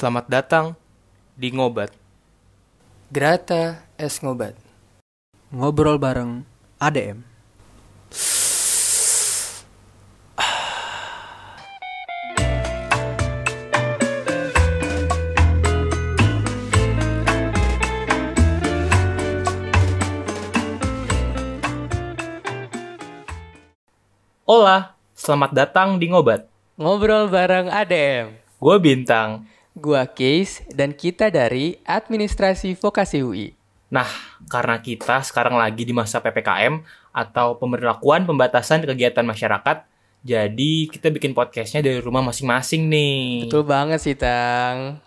Selamat datang di Ngobat. Grata es ngobat. Ngobrol bareng ADM. Hola, selamat datang di Ngobat. Ngobrol bareng ADM. Gue Bintang. Gua Case dan kita dari Administrasi Vokasi UI. Nah, karena kita sekarang lagi di masa PPKM atau pemberlakuan pembatasan kegiatan masyarakat, jadi kita bikin podcastnya dari rumah masing-masing nih. Betul banget sih, Tang.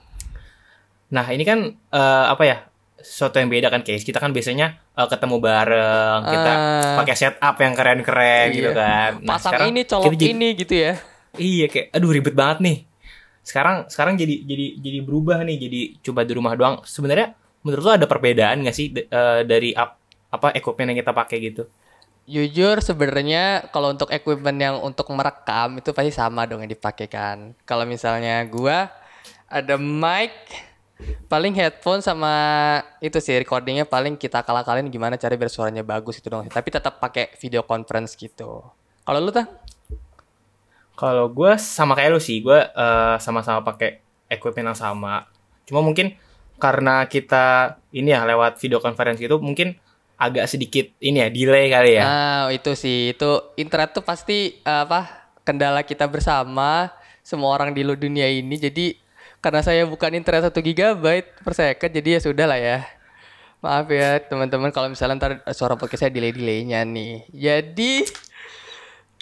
Nah, ini kan eh, apa ya? Sesuatu yang beda kan, Case. Kita kan biasanya eh, ketemu bareng, kita Ah. pakai setup yang keren-keren Iya. gitu kan. Nah, Pasang sekarang ini, colok kita ini gitu ya. Iya kayak aduh ribet banget nih. Sekarang sekarang jadi jadi jadi berubah nih jadi coba di rumah doang. Sebenarnya menurut lo ada perbedaan nggak sih eh, dari ap- apa equipment yang kita pakai gitu? Jujur sebenarnya kalau untuk equipment yang untuk merekam itu pasti sama dong yang dipakai kan. Kalau misalnya gua ada mic, paling headphone sama itu sih recordingnya paling kita kalah-kalahin gimana cara biar suaranya bagus itu dong. Tapi tetap pakai video conference gitu. Kalau lu tah? Kalau gue sama kayak lo sih, gue eh, sama-sama pakai equipment yang sama. Cuma mungkin karena kita ini ya lewat video conference gitu mungkin agak sedikit ini ya delay kali ya. Ah, itu sih. Itu internet tuh pasti eh, apa? Kendala kita bersama semua orang di lu- dunia ini. Jadi karena saya bukan internet 1 GB per second, jadi ya sudah lah ya. Maaf ya teman-teman kalau misalnya ntar suara podcast saya delay-delaynya nih. Jadi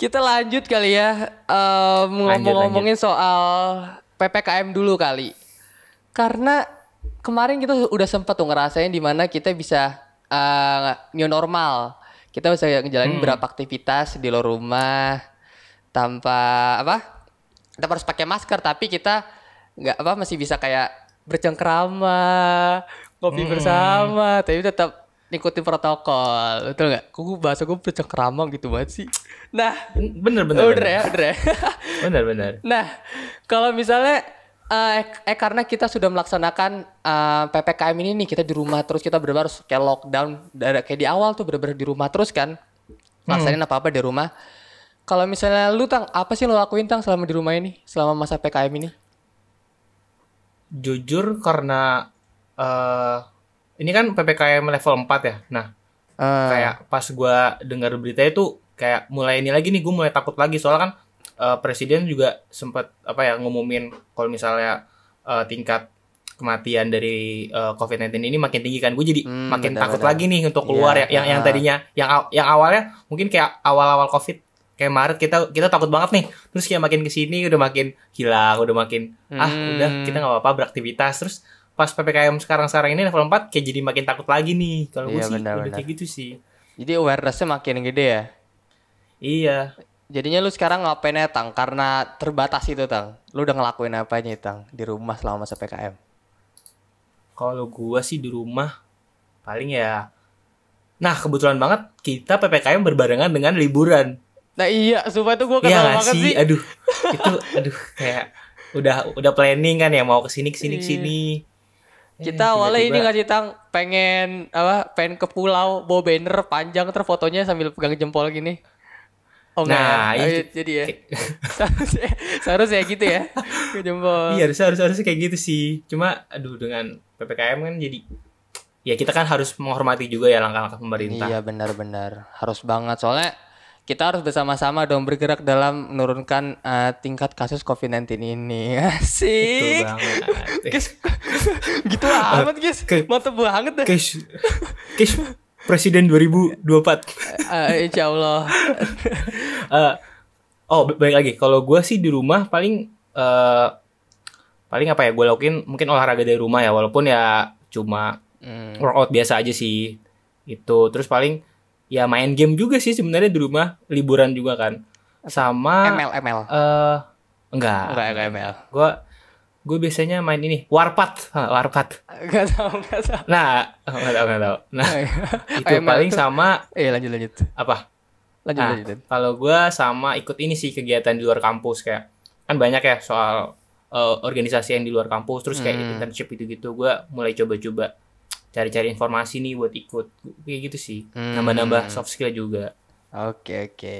kita lanjut kali ya em, ngomong-ngomongin soal PPKM dulu kali. Karena kemarin kita udah sempat tuh ngerasain di mana kita bisa eh, new normal. Kita bisa ngejalanin beberapa aktivitas di luar rumah tanpa apa? Kita harus pakai masker tapi kita nggak apa masih bisa kayak bercengkrama, ngopi bersama, tapi tetap ikutin protokol. Betul nggak? Kok gue bahasa gue bercengkrama gitu banget sih. Nah, Bener bener. udah bener. ya, udah ya. Bener bener. Nah, kalau misalnya eh, eh karena kita sudah melaksanakan eh, PPKM ini nih, kita di rumah terus kita benar harus kayak lockdown dari kayak di awal tuh benar-benar di rumah terus kan. Laksanain apa-apa di rumah. Kalau misalnya lu Tang, apa sih lo lakuin Tang selama di rumah ini? Selama masa PKM ini? Jujur karena eh ini kan PPKM level 4 ya. Nah, Eh, kayak pas gua dengar berita itu kayak mulai ini lagi nih gue mulai takut lagi soalnya kan eh, presiden juga sempat apa ya ngumumin kalau misalnya eh, tingkat kematian dari eh, COVID-19 ini makin tinggi kan gue jadi Hmm, makin takut lagi nih untuk keluar Iya, ya yang yang ah. tadinya yang yang awalnya mungkin kayak awal-awal COVID kayak Maret kita kita takut banget nih terus kayak makin ke sini udah makin hilang udah makin ah Hmm. udah kita nggak apa-apa beraktivitas terus pas ppkm sekarang-sekarang ini level 4 kayak jadi makin takut lagi nih kalau gue Iya, sih benar, udah benar. kayak gitu sih jadi awarenessnya makin gede ya. iya Jadinya lu sekarang ngapain ya Tang? Karena terbatas itu Tang. Lu udah ngelakuin apanya Tang di rumah selama masa PKM? Kalau gua sih di rumah paling ya Nah, kebetulan banget kita PPKM berbarengan dengan liburan. Nah iya, supaya tuh gue kesal nggak banget sih? sih. Aduh, itu aduh kayak udah udah planning kan ya mau ke sini ke sini Iya. ke sini. Kita Eh, awalnya ini nggak sih Tang pengen apa pengen ke pulau bawa banner panjang terus fotonya sambil pegang jempol gini. Oh enggak Nah, ya? Oh, itu- jadi ya. seharusnya, seharusnya gitu ya. Ke jempol. Iya, harusnya harus harusnya kayak gitu sih. Cuma aduh dengan PPKM kan jadi ya kita kan harus menghormati juga ya langkah-langkah pemerintah. Iya benar-benar harus banget soalnya kita harus bersama-sama dong bergerak dalam menurunkan eh, tingkat kasus COVID-19 ini. Betul Asik. banget. Guys, gitu amat guys. Mantep banget dah. Guys, guys, Presiden 2024. Eh, insya Allah. Eh, oh ba- balik lagi kalau gue sih di rumah paling eh paling apa ya gue lakuin mungkin olahraga dari rumah ya walaupun ya cuma Hmm. workout biasa aja sih itu terus paling ya main game juga sih sebenarnya di rumah liburan juga kan sama ML ML. eh enggak Enggak enggak ML. gue gue biasanya main ini warpat warpat Enggak tahu enggak tahu. nah oh, nggak tahu nggak tahu nah itu ML paling tuh- sama Eh lanjut lanjut. apa Lanjut Nah, lanjut. kalau gue sama ikut ini sih kegiatan di luar kampus kayak kan banyak ya soal eh, organisasi yang di luar kampus terus kayak Hmm. internship gitu-gitu gue mulai coba-coba cari-cari informasi nih buat ikut kayak gitu sih Hmm. nambah-nambah soft skill juga Oke oke.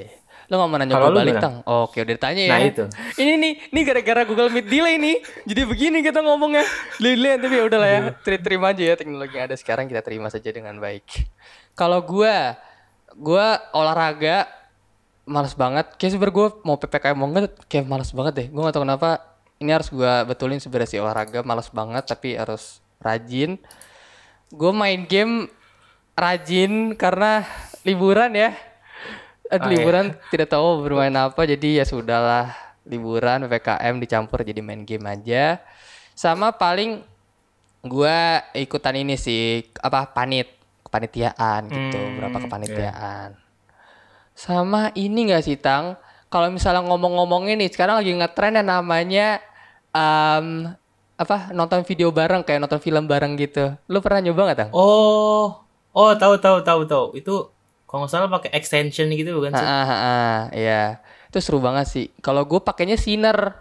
Lo nggak mau nanya Kalau gue balik tang? Oke udah ditanya ya. nah itu Ini nih, nih gara-gara Google Meet delay nih. Jadi begini kita ngomongnya. Delay tapi ya udahlah ya. Teri- Terima aja ya teknologi yang ada sekarang kita terima saja dengan baik. Kalau gua, gua olahraga males banget. Kayak sebenernya gue mau PPKM mau enggak kayak males banget deh. Gue gak tau kenapa. Ini harus gua betulin sebenarnya sih olahraga males banget tapi harus rajin. Gue main game rajin karena liburan ya. Aduh, Ah, iya. liburan tidak tahu bermain apa jadi ya sudahlah liburan PPKM dicampur jadi main game aja. Sama paling gua ikutan ini sih apa panit kepanitiaan gitu, Hmm, berapa kepanitiaan. Sama ini enggak sih Tang? Kalau misalnya ngomong-ngomongin nih sekarang lagi ngetren yang namanya em, apa nonton video bareng kayak nonton film bareng gitu. Lu pernah nyoba nggak Tang? oh oh tahu tahu tahu tahu itu kalau nggak salah pakai extension gitu bukan sih Ah, ah, ah, iya. Itu seru banget sih. Kalau gue pakainya Sinner.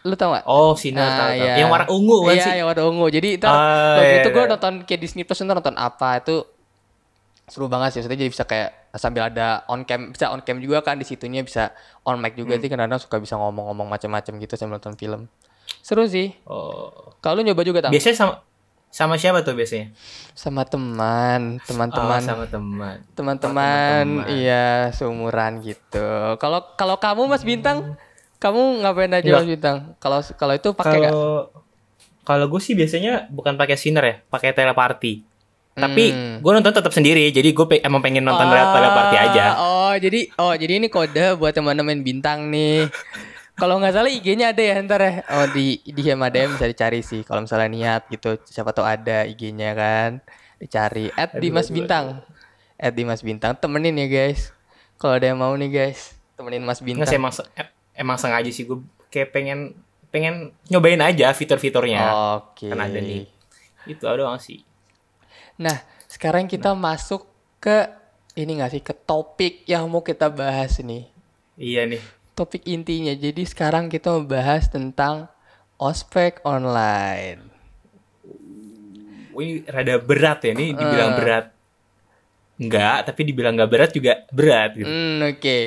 Lu tau gak? oh sinar Ah, tahu iya. yang warna ungu kan iya, sih yang warna ungu. Jadi ntar Ah, waktu iya, itu gue iya. nonton kayak Disney Plus ntar nonton apa itu seru banget sih. Maksudnya jadi bisa kayak sambil ada on cam, bisa on cam juga kan di situnya bisa on mic juga Hmm. sih kadang-kadang suka bisa ngomong-ngomong macam-macam gitu sambil nonton film. Seru sih. oh Kalau nyoba juga tak? biasanya sama sama siapa tuh biasanya Sama teman, Oh, teman-teman. sama teman teman-teman teman-teman. iya seumuran gitu kalau kalau kamu Mas Bintang kamu ngapain aja. Mas Bintang kalau kalau itu pakai nggak kalau gue sih biasanya bukan pakai sinar ya pakai telepati tapi Hmm. gue nonton tetap sendiri jadi gue pe- emang pengen nonton lewat telepati aja oh jadi oh jadi ini kode buat teman-teman Bintang nih kalau nggak salah IG-nya ada ya ntar ya. Oh di di HMADM bisa dicari sih kalau misalnya niat gitu. Siapa tahu ada IG-nya kan dicari. At di Mas Bintang. at di Mas Bintang temenin ya guys. Kalau ada yang mau nih guys temenin Mas Bintang nggak sih emang emang sengaja sih gue kayak pengen pengen nyobain aja fitur-fiturnya. Oke. Kan ada nih. Itu doang sih. Nah, sekarang kita masuk ke ini nggak sih ke topik yang mau kita bahas nih. iya nih Topik intinya. Jadi sekarang kita membahas tentang ospek online. Ini rada berat ya ini Eh. dibilang berat enggak tapi dibilang nggak berat juga berat gitu Hmm, oke.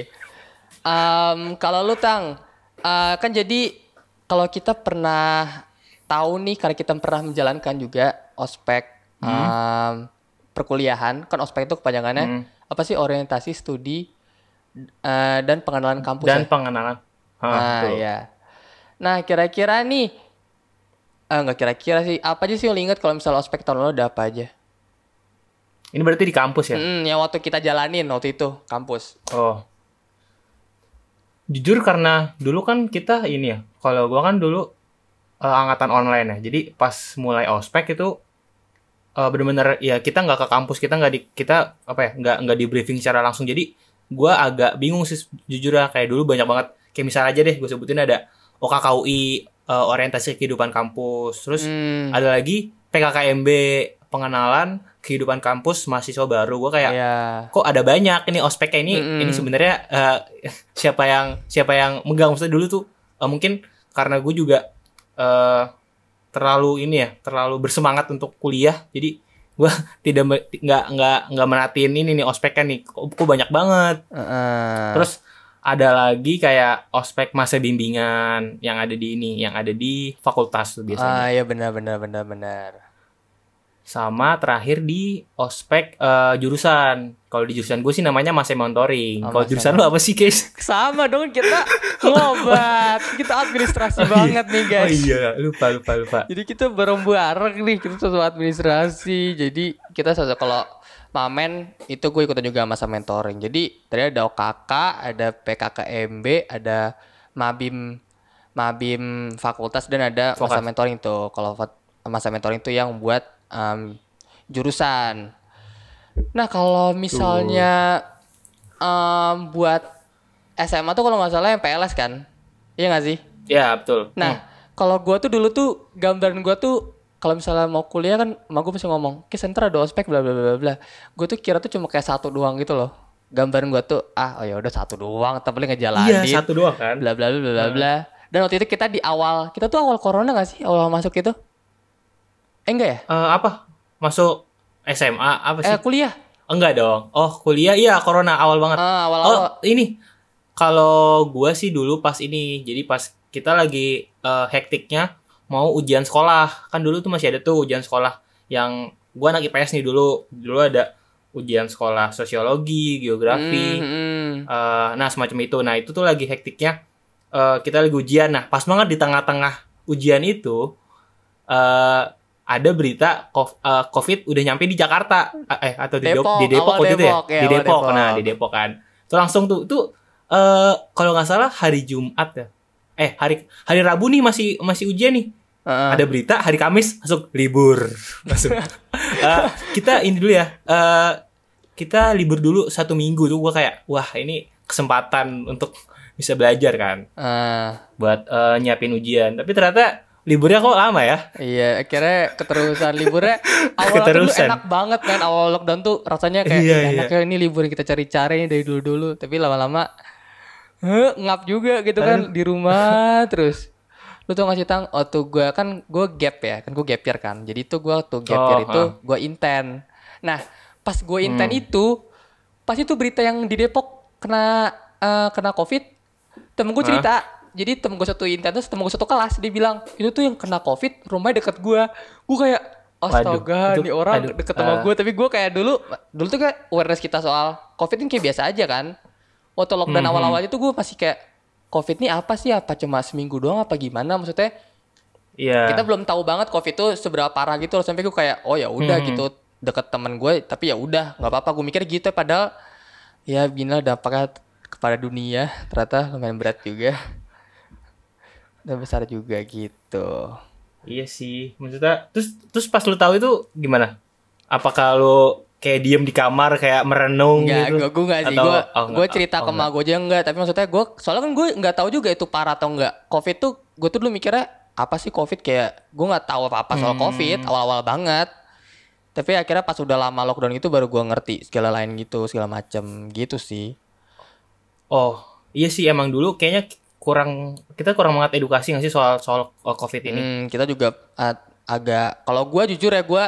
Em, kalau lu tang, eh, kan jadi kalau kita pernah tahu nih karena kita pernah menjalankan juga ospek em, perkuliahan, kan ospek itu kepanjangannya Hmm. apa sih orientasi studi eh, dan pengenalan kampus dan ya? pengenalan Hah, Nah, betul. ya. Nah, kira-kira nih eh enggak kira-kira sih, apa aja sih yang ingat kalau misalnya ospek tahun lalu ada apa aja? ini berarti di kampus ya Hmm, yang waktu kita jalanin waktu itu kampus. Oh. Jujur karena dulu kan kita ini ya, kalau gua kan dulu eh, angkatan online ya. Jadi pas mulai ospek itu eh, bener-bener ya kita nggak ke kampus, kita nggak di kita apa ya, nggak nggak di briefing secara langsung. Jadi gua agak bingung sih jujur ya kayak dulu banyak banget. Kayak misal aja deh gue sebutin ada OKKUI eh, orientasi kehidupan kampus, terus Hmm, ada lagi PKKMB pengenalan kehidupan kampus mahasiswa baru. Gua kayak ya. kok ada banyak ini ospeknya ini Mm-mm. ini sebenarnya eh, siapa yang siapa yang megang maksudnya dulu tuh eh, mungkin karena gue juga eh terlalu ini ya terlalu bersemangat untuk kuliah jadi gue tidak nggak nggak nggak merhatiin ini nih ospeknya nih kok, kok banyak banget Heeh. terus ada lagi kayak ospek masa bimbingan yang ada di ini yang ada di fakultas tuh biasanya ah ya benar benar benar benar. Sama terakhir di ospek eh, jurusan. Kalau di jurusan gue sih namanya masa mentoring. Oh, Kalau masa jurusan lu apa sih, Guys? Sama dong kita ngobat. kita administrasi banget nih, guys. Oh iya, lupa lupa lupa. Jadi kita bareng-bareng nih, kita satu administrasi. Jadi kita satu kalau Mamen itu gue ikutan juga masa mentoring. Jadi tadi ada OKK, ada PKKMB, ada Mabim Mabim fakultas dan ada masa Fakultas. mentoring tuh. Kalau masa mentoring itu yang buat em, jurusan. Nah, kalau misalnya em, buat SMA tuh kalau nggak salah yang PLS kan? Iya nggak sih? Ya, betul. Nah, kalau gua tuh dulu tuh gambaran gua tuh kalau misalnya mau kuliah kan, emak gua pasti ngomong, "Ke center ada ospek bla bla bla bla." Gua tuh kira tuh cuma kayak satu doang gitu loh. Gambaran gua tuh, ah oh ya udah satu doang, tapi paling Hmm. Iya, ngejalanin satu doang kan. bla bla bla bla bla. Dan waktu itu kita di awal, kita tuh awal corona gak sih? Awal masuk itu? Eh enggak ya? Eh, apa? Masuk SMA apa sih? Eh kuliah. Enggak dong. Oh, kuliah iya corona awal banget. Ah, Oh, awal-awal. ini kalau gua sih dulu pas ini. Jadi pas kita lagi eh, hektiknya mau ujian sekolah. Kan dulu tuh masih ada tuh ujian sekolah yang gua anak IPS nih dulu. Dulu ada ujian sekolah sosiologi, geografi. Hmm, hmm. eh, nah, semacam itu. Nah, itu tuh lagi hektiknya eh, kita lagi ujian. Nah, pas banget di tengah-tengah ujian itu eh ada berita eh, COVID udah nyampe di Jakarta. Eh atau di Depok, di Depok waktu itu ya? Ya, di Depok. Depok. nah di Depok kan. Itu langsung tuh itu eh kalau nggak salah hari Jumat ya. Eh hari hari Rabu nih masih masih ujian nih. Heeh. ada berita hari Kamis masuk libur. Langsung Eh, kita ini dulu ya. Eh kita libur dulu satu minggu. Tuh gua kayak wah ini kesempatan untuk bisa belajar kan Ah, buat eh, nyiapin ujian. Tapi ternyata liburnya kok lama ya iya, akhirnya keterusan liburnya awal Keterusan. enak banget kan awal lockdown tuh rasanya kayak Iya, "Ih, enaknya ini libur kita cari-cari dari dulu-dulu, tapi lama-lama eh, ngap juga gitu kan di rumah terus. Lu tuh ngasih tang, oh tuh gue kan gue gap ya, kan gue gap year kan. Jadi tuh gue tuh gap Oh, year itu ah. gue inten. Nah, pas gue inten Hmm. itu, pas itu berita yang di Depok kena eh, kena covid, temen gue cerita. Jadi temen gue satu inten terus temen gue satu kelas dia bilang itu tuh yang kena covid rumahnya deket gue. Gue kayak astaga Waduh, itu- orang aduh, deket sama ah. gue. Tapi gue kayak dulu dulu tuh kayak awareness kita soal covid ini kayak biasa aja kan. Waktu lockdown Mhm. awal-awal itu gue masih kayak covid ini apa sih? Apa cuma seminggu doang apa gimana? Maksudnya Iya. kita belum tahu banget covid itu seberapa parah gitu loh sampai gue kayak oh ya udah Hmm. gitu deket temen gue tapi ya udah nggak apa-apa gue mikir gitu padahal ya bina dampaknya kepada dunia ternyata lumayan berat juga udah besar juga gitu Iya sih, maksudnya terus terus pas lu tahu itu gimana? Apakah lu kayak diem di kamar kayak merenung Enggak, gitu? gue gue enggak sih. Atau- Gue oh, gue cerita Oh, ke mak gue aja enggak, tapi maksudnya gue soalnya kan gue nggak tahu juga itu parah atau enggak. Covid tuh gue tuh dulu mikirnya apa sih Covid kayak gue nggak tahu apa-apa soal Hmm. Covid awal-awal banget. Tapi akhirnya pas udah lama lockdown itu baru gue ngerti segala lain gitu, segala macem gitu sih. Oh, iya sih emang dulu kayaknya kurang kita kurang banget edukasi nggak sih soal soal COVID ini? Hmm, kita juga uh, agak kalau gue jujur ya gue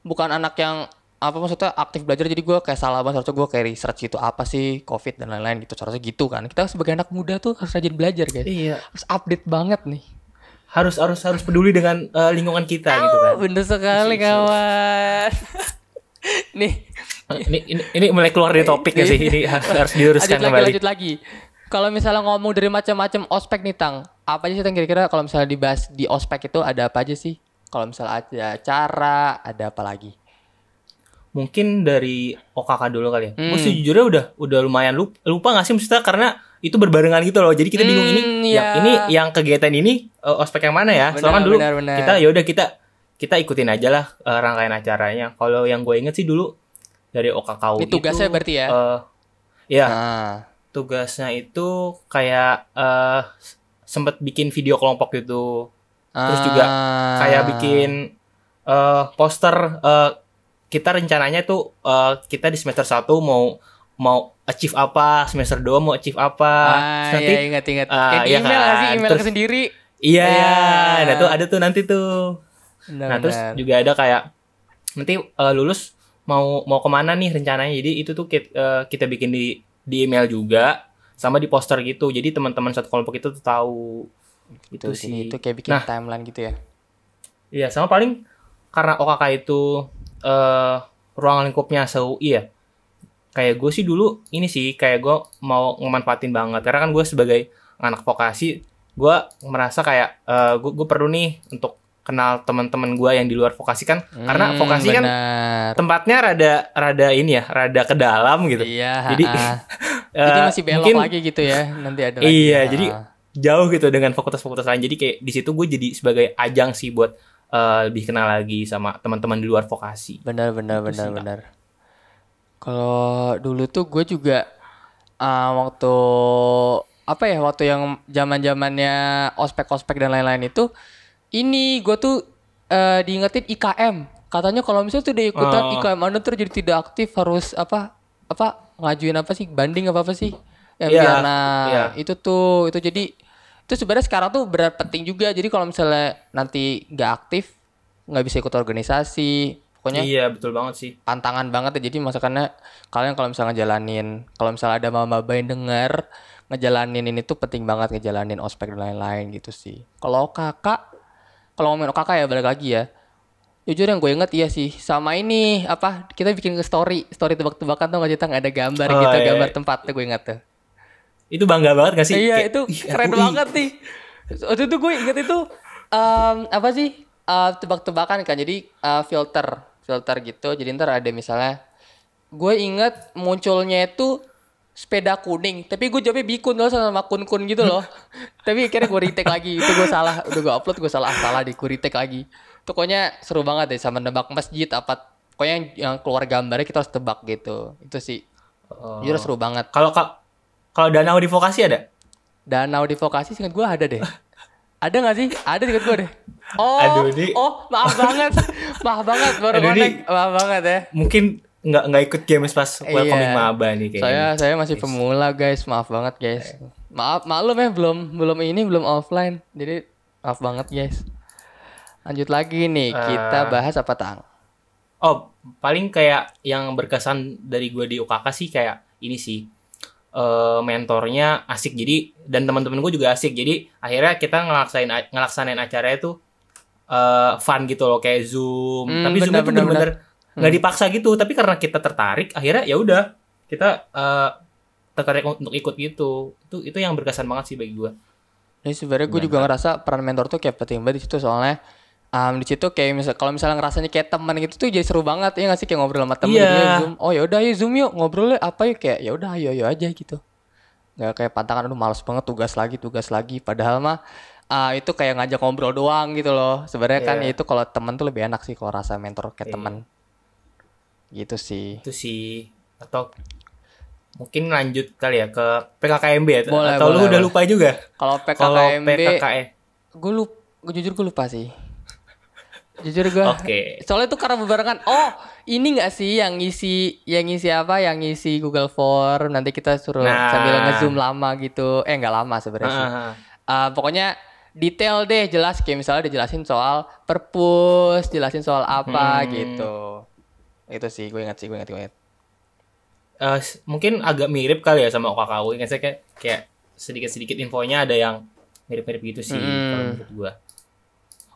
bukan anak yang apa maksudnya aktif belajar jadi gue kayak salah banget harusnya gue kayak research gitu apa sih covid dan lain-lain gitu. Harusnya gitu kan. Kita sebagai anak muda tuh harus rajin belajar guys. Iya, harus update banget nih. Harus harus harus peduli dengan uh, lingkungan kita gitu kan. bener sekali kawan. Nih. Ini, ini ini mulai keluar dari topik ya sih? Ini harus, harus diluruskan lanjut lagi kembali. lanjut lagi kalau misalnya ngomong dari macam-macam ospek nih tang apa aja sih tang kira-kira kalau misalnya dibahas di ospek itu ada apa aja sih kalau misalnya ada acara ada apa lagi Mungkin dari OKK dulu kali ya. Gue Hmm. sejujurnya udah udah lumayan lupa, lupa gak sih maksudnya karena itu berbarengan gitu loh. Jadi kita bingung Hmm, ini iya. yang ini yang kegiatan ini uh, ospek yang mana ya? Benar, Soalnya dulu benar, benar. kita ya udah kita kita ikutin aja lah uh, rangkaian acaranya. Kalau yang gue inget sih dulu dari OKKU Ini tugasnya itu, berarti ya? uh, ya, nah tugasnya itu kayak uh, sempet bikin video kelompok gitu. Terus juga Ah. kayak bikin eh poster eh kita rencananya tuh eh, kita di semester 1 mau mau achieve apa, semester 2 mau achieve apa. ah, nanti ya, ingat ingat ah, di iya email nggak sih kan? email Terus- sendiri iya, Iya. nah tuh ada tuh nanti tuh. Benar, nah, terus juga ada kayak nanti eh, lulus mau mau ke mana nih rencananya. Jadi itu tuh kita, eh, kita bikin di di email juga sama di poster gitu. Jadi teman-teman satu kelompok itu tuh tahu itu itu sih itu kayak bikin Nah. timeline gitu ya Iya, sama paling karena OKK itu eh ruang lingkupnya se-UI ya. Kayak gue sih dulu ini sih kayak gue mau ngemanfaatin banget karena kan gue sebagai anak vokasi gue merasa kayak eh gue gue perlu nih untuk kenal teman-teman gue yang di luar vokasi kan karena Hmm, vokasi kan benar. tempatnya rada rada ini ya rada ke dalam gitu. iya Jadi, ah. Eh, jadi masih belok mungkin lagi gitu ya nanti ada lagi Iya, Ah. jadi jauh gitu dengan fakultas-fakultas lain. Jadi kayak di situ gue jadi sebagai ajang sih buat eh, lebih kenal lagi sama teman-teman di luar vokasi. benar benar Itu benar sih, Kak. benar kalau dulu tuh gue juga ah, waktu apa ya waktu yang zaman zamannya ospek ospek dan lain-lain itu ini gue tuh eh, diingetin IKM katanya kalau misalnya tuh udah ikutan Oh. IKM anda tuh jadi tidak aktif harus apa apa ngajuin apa sih banding apa apa sih yang Iya, biar nah iya. itu tuh itu jadi itu sebenarnya sekarang tuh berat penting juga jadi kalau misalnya nanti nggak aktif nggak bisa ikut organisasi pokoknya Iya betul banget sih. pantangan banget ya jadi masakannya kalian kalau misalnya ngejalanin kalau misalnya ada mama yang denger ngejalanin ini tuh penting banget ngejalanin ospek dan lain-lain gitu sih kalau kakak kalau ngomongin kakak ya balik lagi ya. Jujur yang gue inget iya sih. Sama ini apa kita bikin ke story. Story tebak-tebakan tuh nggak cerita nggak ada gambar Oh, gitu iya, gambar iya. tempat tuh gue inget tuh. Itu bangga banget gak sih? iya Kayak, itu "Ih, keren RUI." banget nih waktu itu gue inget itu em, apa sih eh, tebak-tebakan kan. Jadi eh, filter filter gitu. Jadi ntar ada misalnya gue inget munculnya itu sepeda kuning. Tapi gue jawabnya bikun loh sama kun kun gitu loh. Tapi akhirnya gue retake lagi. Itu gue salah. Udah gue upload gue salah. Salah di gue retake lagi. Itu pokoknya seru banget deh sama nebak masjid apa pokoknya yang, yang keluar gambarnya kita harus tebak gitu. Itu sih. Oh. jujur seru banget. Kalau kak kalau danau di vokasi ada? Danau di vokasi singkat gue ada deh. ada gak sih? Ada singkat gue deh. Oh, Aduh, ini- oh maaf banget, maaf banget baru Aduh, connect, maaf banget ya. Mungkin nggak nggak ikut games pas welcoming Iya. maba nih kayaknya. Saya saya masih pemula guys, maaf banget guys. Maaf maklum ya belum belum ini belum offline, jadi maaf banget guys. Lanjut lagi nih, Ah. kita bahas apa tang? Oh, paling kayak yang berkesan dari gue di UKK sih kayak ini sih. eh mentornya asik jadi dan teman-teman gue juga asik. Jadi akhirnya kita ngelaksain ngelaksanain acaranya tuh eh fun gitu loh kayak Zoom. Hmm, Tapi Zoom benar, itu benar, bener-bener nggak dipaksa gitu, tapi karena kita tertarik akhirnya ya udah kita eh tertarik untuk ikut gitu. Itu itu yang berkesan banget sih bagi gue. Jadi sebenarnya gue juga ngerasa peran mentor tuh kayak penting banget di situ soalnya um, di situ kayak misal kalau misalnya ngerasanya kayak teman gitu tuh jadi seru banget ya nggak sih kayak ngobrol sama temen Iya. gitu ya, zoom oh ya udah ayo zoom yuk ngobrolnya apa yuk kayak ya udah ayo ayo aja gitu nggak kayak pantangan aduh males banget tugas lagi tugas lagi padahal mah ah, itu kayak ngajak ngobrol doang gitu loh sebenarnya kan Iya. itu kalau teman tuh lebih enak sih kalau rasa mentor kayak Iya. teman gitu sih. Itu sih. Atau mungkin lanjut kali ya ke PKKMB ya. Boleh, atau lu boleh, udah boleh. lupa juga? kalau PKKMB PKKE gue lupa gue jujur gue lupa sih. Jujur gue Oke. soalnya itu karena berbarengan oh ini nggak sih yang ngisi yang ngisi apa? Yang ngisi Google Form. Nanti kita suruh Nah. sambil ngezoom lama gitu. Eh nggak lama sebenarnya sih. Ah, Ah, pokoknya detail deh jelas. Kayak misalnya dijelasin soal perpus jelasin soal apa Hmm. gitu itu sih gue ingat sih gue ingat gue ingat eh, s- mungkin agak mirip kali ya sama OKKU. Ingat saya kayak kayak sedikit-sedikit infonya ada yang mirip-mirip gitu sih Mm. kalau menurut gua.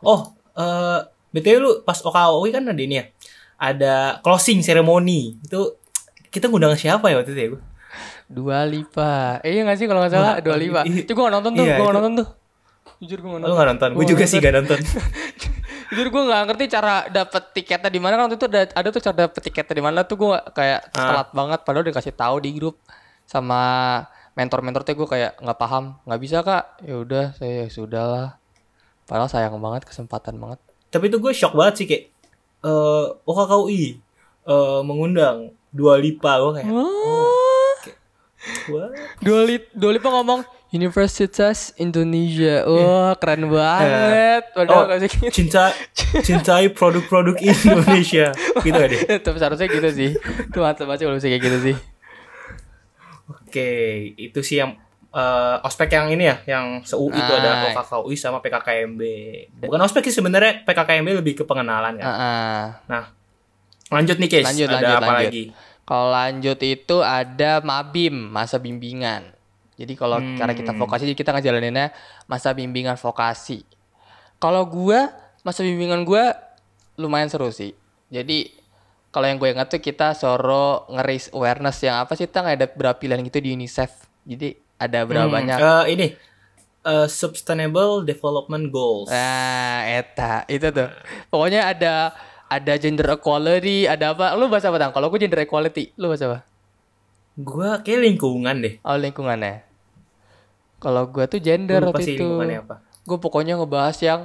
Oh, eh BTW lu pas OKKU kan ada ini ya. Ada closing ceremony. Itu kita ngundang siapa ya waktu itu ya gua? dua lipa eh iya nggak sih kalau nggak salah Wah, dua lipa i- itu gue nggak nonton tuh iya, gue nggak itu- nonton tuh jujur gue nggak Lu nonton nggak nonton? Gue juga sih gak nonton. Jujur gue nggak ngerti cara dapet tiketnya di mana. Kan waktu itu ada, ada tuh cara dapet tiketnya di mana tuh gue kayak Ah. telat banget. Padahal udah kasih tahu di grup sama mentor-mentor tuh gue kayak nggak paham nggak bisa kak. Ya udah saya ya sudahlah. Padahal sayang banget kesempatan banget. Tapi itu gue shock banget sih kayak eh OKKUI eh mengundang dua lipa gue kayak wah. Dua Lip Dua Lipa ngomong Universitas Indonesia wah keren banget Oh, padahal sih gitu cinta cintai produk-produk Indonesia gitu gak deh tapi seharusnya gitu sih tuh mantap banget kalau kayak gitu sih Oke, itu sih yang eh, ospek yang ini ya, yang se-UI itu ada Ah. OKKUI sama PKKMB. Bukan ospek sih sebenarnya PKKMB lebih ke pengenalan kan. Heeh. Nah, lanjut nih Kes, Lanjut, ada lanjut, apa lanjut. lagi? Kalau lanjut itu ada mabim, masa bimbingan. Jadi kalau Hmm. karena kita vokasi, jadi kita ngejalaninnya masa bimbingan vokasi. Kalau gua, masa bimbingan gua lumayan seru sih. Jadi kalau yang gue ingat tuh kita soro ngeris awareness yang apa sih, Tang? Ada berapa pilihan gitu di UNICEF. Jadi ada berapa Hmm, banyak. eh, ini eh, Sustainable Development Goals. Nah, eta, itu tuh. Pokoknya ada ada gender equality, ada apa? Lu bahasa apa, Tang? Kalau gue gender equality, lu bahasa apa? Gua kayak lingkungan deh. Oh lingkungannya. Kalau gua tuh gender waktu itu. apa. Gue pokoknya ngebahas yang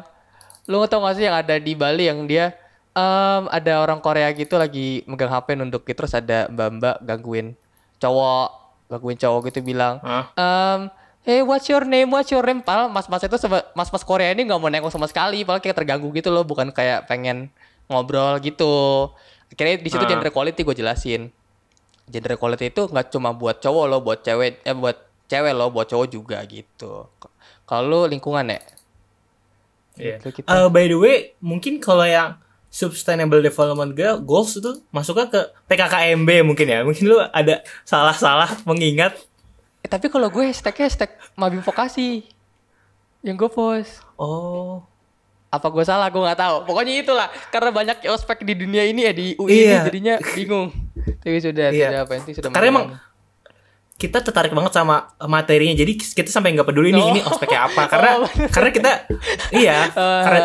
lu tau gak sih yang ada di Bali yang dia em, ada orang Korea gitu lagi megang HP nunduk gitu terus ada mbak-mbak gangguin cowok gangguin cowok gitu bilang Hah? em Hey, what's your name? What's your name? Padahal mas-mas itu mas-mas Korea ini nggak mau nengok sama sekali, padahal kayak terganggu gitu loh, bukan kayak pengen ngobrol gitu. Akhirnya di situ Ah. gender equality gue jelasin gender equality itu nggak cuma buat cowok loh, buat cewek, eh buat cewek loh, buat cowok juga gitu. Kalau lingkungan ya? Gitu kita. Eh, by the way, mungkin kalau yang Sustainable Development Goal- Goals itu masuknya ke PKKMB mungkin ya. Mungkin lu ada salah-salah mengingat. Eh, tapi kalau gue hashtagnya hashtag Mabim Vokasi. Yang gue post. Oh, Apa gue salah? Gue nggak tahu. Pokoknya itulah. Karena banyak ospek di dunia ini ya di UI ini Iya. jadinya bingung. Tapi sudah Iya. sudah apa sudah. Karena emang. Kita tertarik banget sama materinya. Jadi kita sampai nggak peduli nih Oh. ini ospeknya apa. Karena Oh, karena kita iya. karena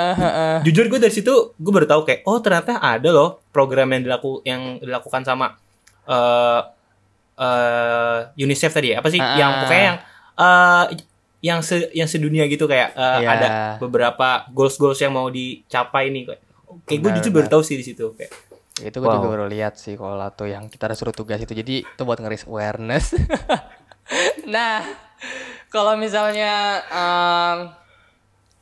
jujur gue dari situ gue baru tahu kayak oh ternyata ada loh program yang dilaku yang dilakukan sama eh eh UNICEF tadi ya. apa sih Ah. yang pokoknya yang eh yang se yang sedunia gitu kayak eh, Iya. ada beberapa goals goals yang mau dicapai nih kayak kayak gue jujur baru tahu sih di situ kayak itu gue Wow. juga baru lihat sih kalau tuh yang kita suruh tugas itu. Jadi itu buat ngeris awareness. Nah kalau misalnya em,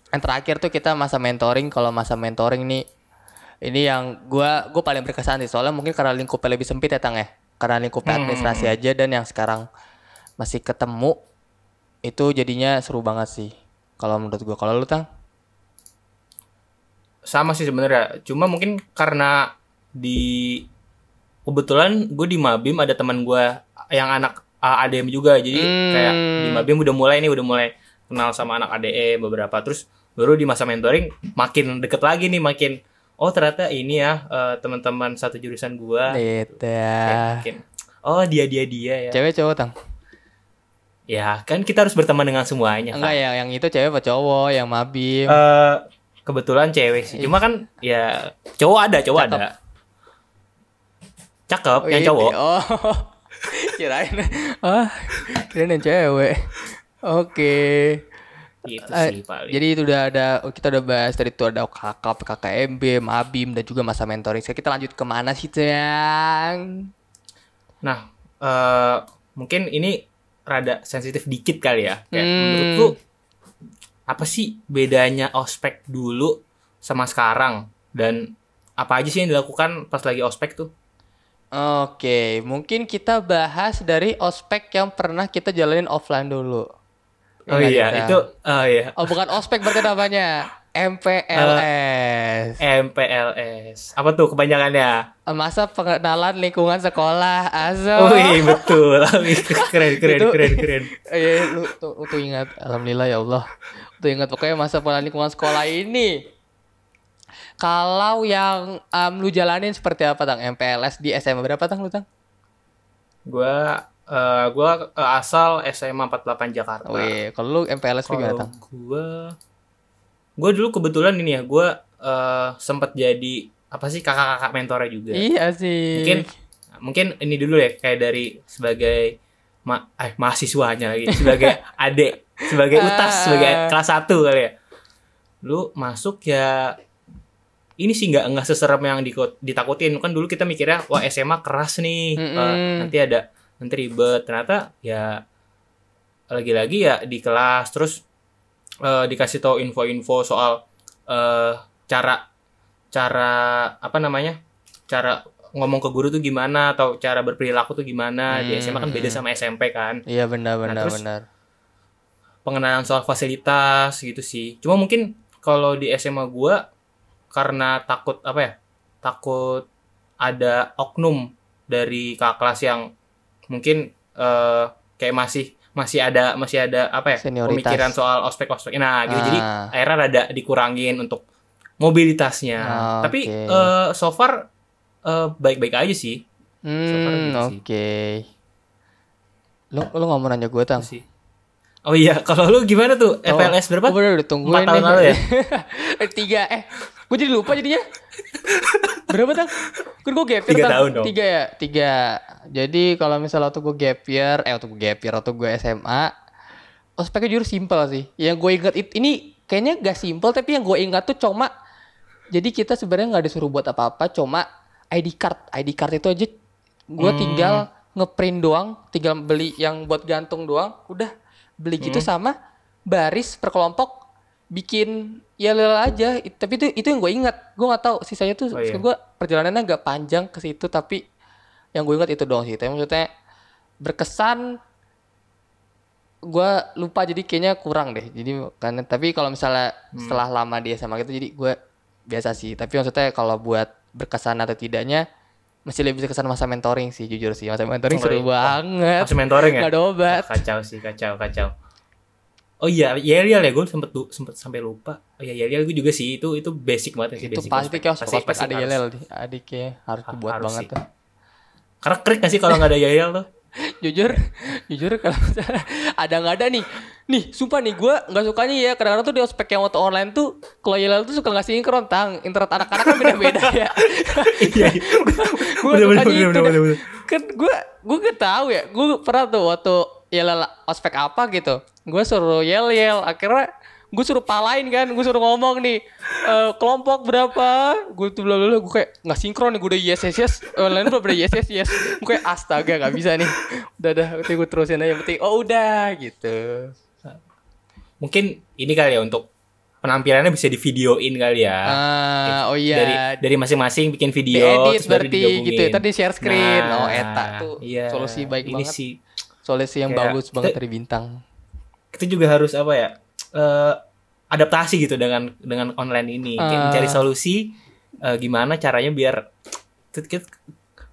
yang terakhir tuh kita masa mentoring. Kalau masa mentoring nih ini yang gua gue paling berkesan sih. Soalnya mungkin karena lingkupnya lebih sempit ya tang ya. Karena lingkupnya Hmm. administrasi aja dan yang sekarang masih ketemu itu jadinya seru banget sih. Kalau menurut gua. Kalau lu tang? Sama sih sebenarnya. Cuma mungkin karena di kebetulan gue di Mabim ada teman gue yang anak uh, ADM juga. Jadi Hmm. kayak di Mabim udah mulai nih udah mulai kenal sama anak ADM beberapa. Terus baru di masa mentoring makin deket lagi nih makin oh ternyata ini ya uh, teman-teman satu jurusan gue itu makin oh dia dia dia ya. Cewek cowok tang? Ya kan kita harus berteman dengan semuanya Enggak kan? ya, yang itu cewek apa cowok, yang mabim. Eh, kebetulan cewek sih. Cuma kan ya cowok ada cowok Cakep. ada cakep yang Wih, cowok Oh. kirain. Ah, kirain yang cewek. Oke. gitu Eh, sih paling Jadi itu udah ada kita udah bahas tadi itu ada OKK, PKKMB, Mabim dan juga masa mentoring. Sekarang kita lanjut ke mana sih, Yang? nah eh mungkin ini rada sensitif dikit kali ya kayak Hmm. menurut lu apa sih bedanya ospek dulu sama sekarang dan apa aja sih yang dilakukan pas lagi ospek tuh Oke, mungkin kita bahas dari ospek yang pernah kita jalanin offline dulu. oh iya itu oh iya. Oh, bukan ospek berarti namanya. MPLS. MPLS apa tuh kepanjangannya Masa pengenalan lingkungan sekolah Azo? Oh iya betul. Keren keren Itu- keren keren. Eh, lu tuh, tuh ingat. Alhamdulillah ya Allah. Tuh ingat pokoknya masa pengenalan lingkungan sekolah ini Kalau yang em, lu jalanin seperti apa Tang? MPLS di SMA berapa Tang lu Tang? gua eh, gua eh, asal SMA 48 Jakarta Wih, kalau lu MPLS lu gimana Tang? gua gua dulu kebetulan ini ya, gua eh, sempat jadi apa sih kakak-kakak mentornya juga. Iya sih Mungkin mungkin ini dulu ya kayak dari sebagai ma eh mahasiswanya lagi, sebagai adik, sebagai utas, sebagai Ah. kelas 1 kali ya. Lu masuk ya ini sih nggak nggak seserem yang ditakutin. Kan dulu kita mikirnya wah SMA keras nih. Eh, Mm-mm. nanti ada nanti ribet. Ternyata ya lagi-lagi ya di kelas. Terus eh, dikasih tahu info-info soal eh, cara cara apa namanya cara ngomong ke guru tuh gimana atau cara berperilaku tuh gimana. Di Hmm, SMA kan beda hmm. sama SMP kan. Iya benar benar Nah, terus- benar. pengenalan soal fasilitas gitu sih. Cuma mungkin kalau di SMA gua karena takut apa ya? Takut ada oknum dari kakak kelas yang mungkin eh, kayak masih masih ada masih ada apa ya? Senioritas. pemikiran soal ospek-ospek. Nah, gitu. Jadi Ah. akhirnya rada dikurangin untuk mobilitasnya. Ah, Tapi oke. eh, so far eh, baik-baik aja sih. far Hmm, gitu sih. oke. Lu lu nggak mau nanya gue tang? sih. Oh iya, kalau lu gimana tuh? FLS berapa? Gue udah tungguin Empat tahun nih. lalu ya? Eh, Tiga eh, gue jadi lupa jadinya. berapa tang? Kan gue gap year Tiga Tang. tahun dong. Tiga ya, tiga. Jadi kalau misalnya waktu gue gap year, eh waktu gue gap year, waktu gue SMA, ospeknya jujur simpel sih. Yang gue inget ini kayaknya gak simpel, tapi yang gue ingat tuh cuma jadi kita sebenarnya nggak disuruh buat apa-apa, cuma ID card, ID card itu aja gue Hmm. tinggal ngeprint doang, tinggal beli yang buat gantung doang, udah beli gitu Hmm. sama baris per kelompok bikin ya lila aja. Tapi itu itu yang gue ingat, gue nggak tahu sisanya tuh Oh, iya. gue perjalanannya agak panjang ke situ, tapi yang gue ingat itu doang sih. Tapi maksudnya berkesan gua lupa jadi kayaknya kurang deh. Jadi kan tapi kalau misalnya setelah lama di SMA gitu jadi gua biasa sih. Tapi maksudnya kalau buat berkesan atau tidaknya masih lebih berkesan masa mentoring sih jujur sih. Masa mentoring Oh, seru iya. banget. Masih mentoring ya? Nggak ada obat. Kacau sih, kacau, kacau. Oh iya, Yelial ya gue sempet sempet sampai lupa. Oh iya, Yelial gue juga sih itu itu basic banget sih Itu basic pasti kayak Pasti- pasti ada nih. Adiknya harus Ha- dibuat harus banget sih. tuh. Karena krik gak sih kalau nggak ada Yelial tuh? jujur jujur kalau ada nggak ada nih nih sumpah nih gue nggak sukanya ya kadang-kadang tuh di ospek yang waktu online tuh kalau Yelel tuh suka nggak sinkron tang internet anak-anak kan beda-beda ya Iya, gue sukanya itu kan gue gue gak tahu ya gue pernah tuh waktu Yelel ospek apa gitu. Gue suruh yel yel. Akhirnya gue suruh palain kan gue suruh ngomong nih eh, kelompok berapa? Gue tuh bla bla gue kayak nggak sinkron nih gue udah yes yes yes. Online belum udah yes yes yes. Gue kayak astaga nggak bisa nih. Udah dah nanti gue terusin aja. Yang penting oh udah gitu. Mungkin ini kali ya untuk penampilannya bisa di videoin kali ya. ah oh iya. Dari dari masing-masing bikin video baru berarti gitu ya. tadi share screen. Nah, oh eta tuh iya. solusi baik ini banget. sih solusi yang Kayak bagus banget kita- dari bintang kita juga harus apa ya? eh, adaptasi gitu dengan dengan online ini. Kayak Ah. mencari solusi eh, gimana caranya biar kita,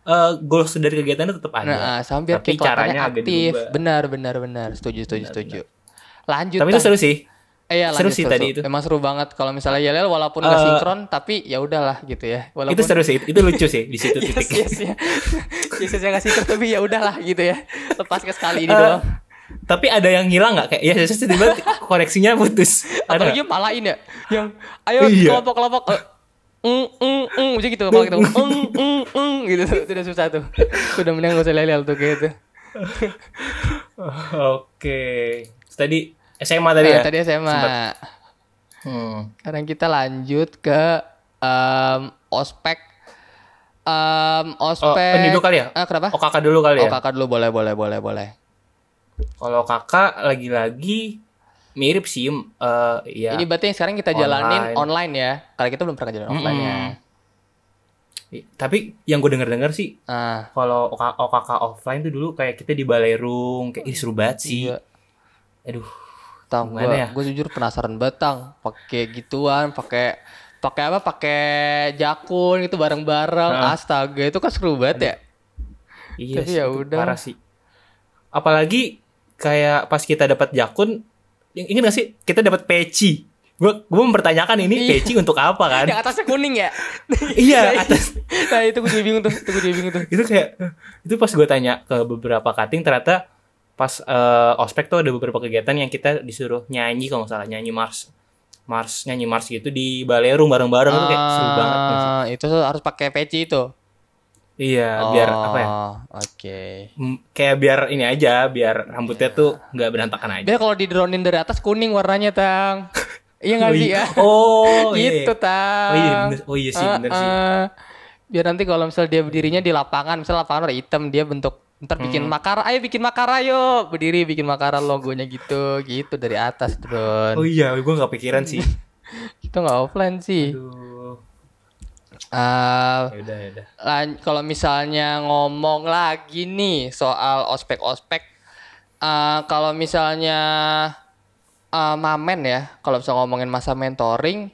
eh, goals dari kegiatannya tetap ada. Nah, biar Tapi caranya aktif. Benar, benar, benar. Setuju, setuju, setuju. Lanjut. Tapi itu seru sih. Eh, iya, seru lanjut, sih tadi itu. Emang seru banget kalau misalnya Yelel walaupun nggak Eh, sinkron tapi ya udahlah gitu ya. Walaupun Itu seru sih. Itu lucu sih di situ Yes, titiknya. yes, ya. yes, yes, nggak sinkron tapi ya udahlah gitu ya. Lepas ke sekali ini Eh, doang. Tapi ada yang hilang nggak kayak ya tiba-tiba koneksinya putus. Ada. Apalagi malain ya. Yang ayo Iya. kelompok-kelompok eh, eng eng eng macam gitu kalau gitu eng eng eng gitu tuh itu udah susah tuh udah mending gak usah lelel tuh kayak gitu Oke. Tadi SMA tadi ya. Nah, tadi SMA Hmm. Sekarang kita lanjut ke em, ospek. Em, Oh, ospek. ini dulu kali ya? Ah, kenapa? Oh kakak dulu kali Oh, ya. kakak dulu boleh, boleh, boleh, boleh. Kalau kakak lagi-lagi mirip sih. eh ya. Ini berarti yang sekarang kita jalanin Online. online ya. Kalau kita belum pernah jalanin offline ya. Mm-mm. Tapi yang gue denger-denger sih, Ah, kalau OK OKK offline tuh dulu kayak kita di balerung, kayak seru banget sih. iya. Aduh. Tang, gua, ya? gua jujur penasaran betang pakai gituan, pakai pakai apa? Pakai jakun itu bareng-bareng. Ah. Astaga, itu kan seru banget ya. Iya Tapi ya udah. parah sih. Apalagi kayak pas kita dapat jakun, ingat gak sih kita dapat peci. Gue gue mempertanyakan ini Iya. peci untuk apa kan? Yang atasnya kuning ya. iya atas nah, itu gue juga bingung tuh, itu gue juga bingung tuh. itu kayak itu pas gue tanya ke beberapa cutting ternyata pas eh, ospek tuh ada beberapa kegiatan yang kita disuruh nyanyi kalau nggak salah nyanyi mars mars nyanyi mars gitu di balerung bareng-bareng itu kayak seru banget? Ah, Itu tuh harus pakai peci itu. iya biar apa ya Oh, Oke. m- kayak biar ini aja biar rambutnya tuh nggak berantakan aja Biar kalau di dronein dari atas kuning warnanya, Tang. iya nggak oh, sih iya. ya? oh iya, gitu, iya. Tang. oh iya bener oh iya sih Ah, bener sih ah. Biar nanti kalau misal dia berdirinya di lapangan, misal lapangan warna hitam, dia bentuk ntar bikin Hmm. makara, ayo bikin makara yuk, berdiri bikin makara logonya gitu, gitu dari atas drone. oh iya gue nggak pikiran sih Itu nggak offline sih. aduh Ah, ya udah ya udah lan- kalau misalnya ngomong lagi nih soal ospek-ospek, eh, kalau misalnya eh, mamen ya, kalau bisa ngomongin masa mentoring,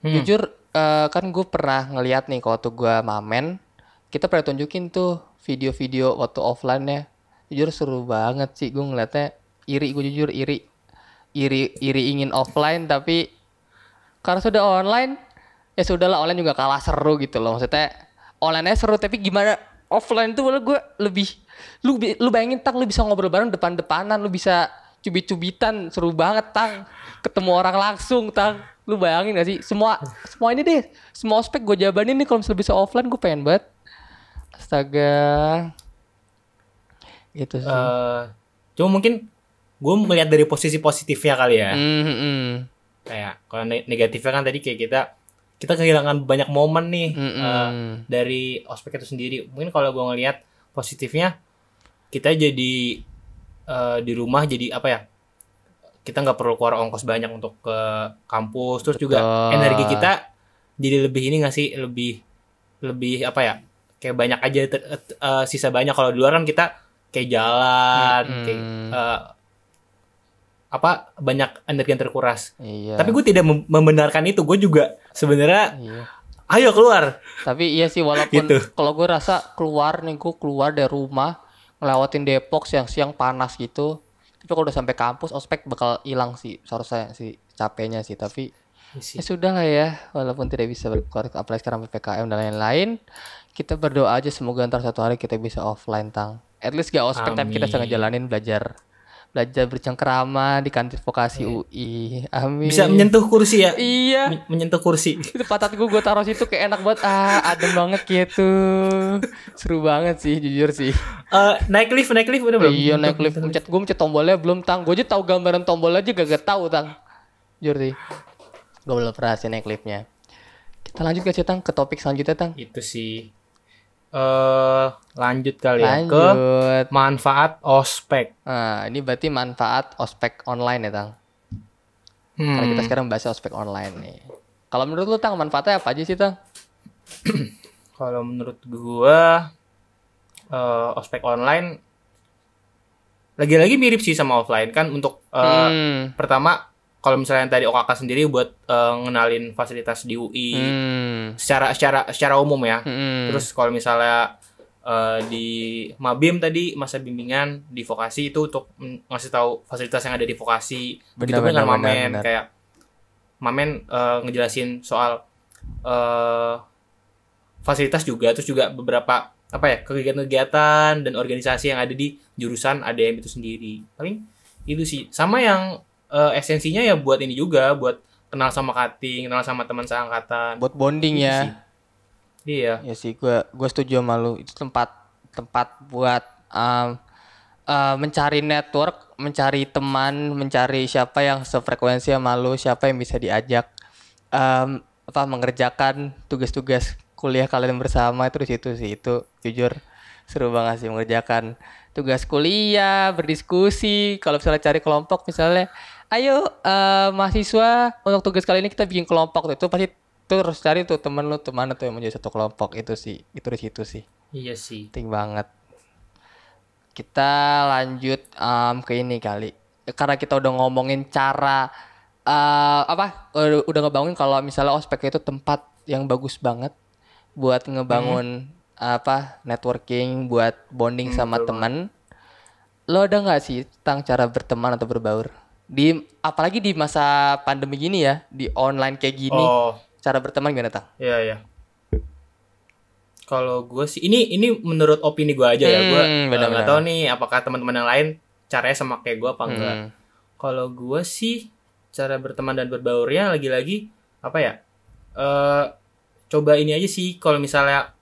Hmm. jujur eh, kan gue pernah ngeliat nih waktu gue mamen, kita pernah tunjukin tuh video-video waktu offline ya, jujur seru banget sih gue ngeliatnya, iri gue jujur iri, iri iri ingin offline tapi karena sudah online ya sudahlah online juga kalah seru gitu loh. Maksudnya online seru tapi gimana offline tuh malah gue lebih lu lu bayangin tang lu bisa ngobrol bareng depan-depanan lu bisa cubit-cubitan seru banget tang. Ketemu orang langsung tang. Lu bayangin gak sih? Semua semua ini deh semua ospek gue jabanin nih kalau misalnya bisa offline gue pengen banget astaga. Gitu sih. Eh, cuma mungkin gue melihat dari posisi positifnya kali ya. Hmm, hmm, hmm. kayak kalau ne- negatifnya kan tadi kayak kita kita kehilangan banyak momen nih Mm-mm. eh, dari ospek itu sendiri. Mungkin kalau gue ngelihat positifnya kita jadi eh, di rumah jadi apa ya kita nggak perlu keluar ongkos banyak untuk ke kampus. Terus juga Betul. energi kita jadi lebih ini nggak sih? Lebih lebih apa ya kayak banyak aja ter- eh, sisa banyak kalau di luar kan kita kayak jalan Mm-mm. kayak eh, apa banyak energi yang terkuras. Iya. Tapi gue tidak mem- membenarkan itu. Gue juga sebenarnya Iya. ayo keluar. Tapi iya sih walaupun Gitu. kalau gue rasa keluar nih gue keluar dari rumah ngelewatin Depok siang-siang panas gitu. Tapi kalau udah sampai kampus ospek bakal hilang sih seharusnya sih capeknya sih. Tapi ya sudah lah ya walaupun tidak bisa berkeluar apalagi sekarang PPKM dan lain-lain. Kita berdoa aja semoga ntar satu hari kita bisa offline tang. At least gak ospek tapi kita bisa ngejalanin belajar belajar bercengkerama di kantin vokasi UI. Amin. Bisa menyentuh kursi ya. Iya Men- Menyentuh kursi. itu patat gue gue taruh situ kayak enak banget ah adem banget gitu seru banget sih jujur sih Eh, naik lift, naik lift udah belum? iya naik lift mencet gue mencet tombolnya belum tang gue aja tahu gambaran tombol aja gak, gak tahu tang jujur sih gue belum pernah sih naik liftnya kita lanjut ke tang ke topik selanjutnya tang Itu sih. Eh lanjut kali ya ke lanjut manfaat ospek. nah ini berarti manfaat ospek online ya tang karena kita Hmm. sekarang bahas ospek online nih kalau menurut lu tang manfaatnya apa aja sih tang Kalau menurut gua eh, ospek online lagi-lagi mirip sih sama offline kan untuk eh, hmm. pertama kalau misalnya yang tadi OKK sendiri buat eh, ngenalin fasilitas di UI Hmm. secara secara secara umum ya. Hmm. Terus kalau misalnya eh, di Mabim tadi masa bimbingan di vokasi itu untuk ngasih tahu fasilitas yang ada di vokasi. Begitu dengan Mamen benar, kayak Mamen eh, ngejelasin soal eh, fasilitas juga terus juga beberapa apa ya kegiatan-kegiatan dan organisasi yang ada di jurusan ADM itu sendiri. Paling itu sih. Sama yang eh, esensinya ya buat ini juga buat kenal sama kating, kenal sama teman seangkatan. buat bonding Itu ya sih. Iya. Ya sih, gua gua setuju sama lu. Itu tempat tempat buat um, uh, mencari network, mencari teman, mencari siapa yang sefrekuensi sama lu, siapa yang bisa diajak um, apa mengerjakan tugas-tugas kuliah kalian bersama itu di situ sih. Itu jujur seru banget sih mengerjakan tugas kuliah, berdiskusi. Kalau misalnya cari kelompok misalnya, ayo eh, mahasiswa untuk tugas kali ini kita bikin kelompok itu pasti tuh harus cari tuh temen lu tuh mana tuh yang menjadi satu kelompok. Itu sih itu di situ sih. Iya sih. penting banget. Kita lanjut em, ke ini kali. Karena kita udah ngomongin cara eh, apa udah, udah ngebangun kalau misalnya ospek itu tempat yang bagus banget buat ngebangun apa networking buat bonding sama teman lo ada nggak sih tentang cara berteman atau berbaur di apalagi di masa pandemi gini ya di online kayak gini Oh, cara berteman gimana tang iya iya. Kalau gue sih ini ini menurut opini gue aja ya. Gue Hmm, benar-benar. nggak tahu nih apakah teman-teman yang lain caranya sama kayak gue apa enggak. Hmm. Kalau gue sih cara berteman dan berbaurnya lagi-lagi apa ya? Eh coba ini aja sih kalau misalnya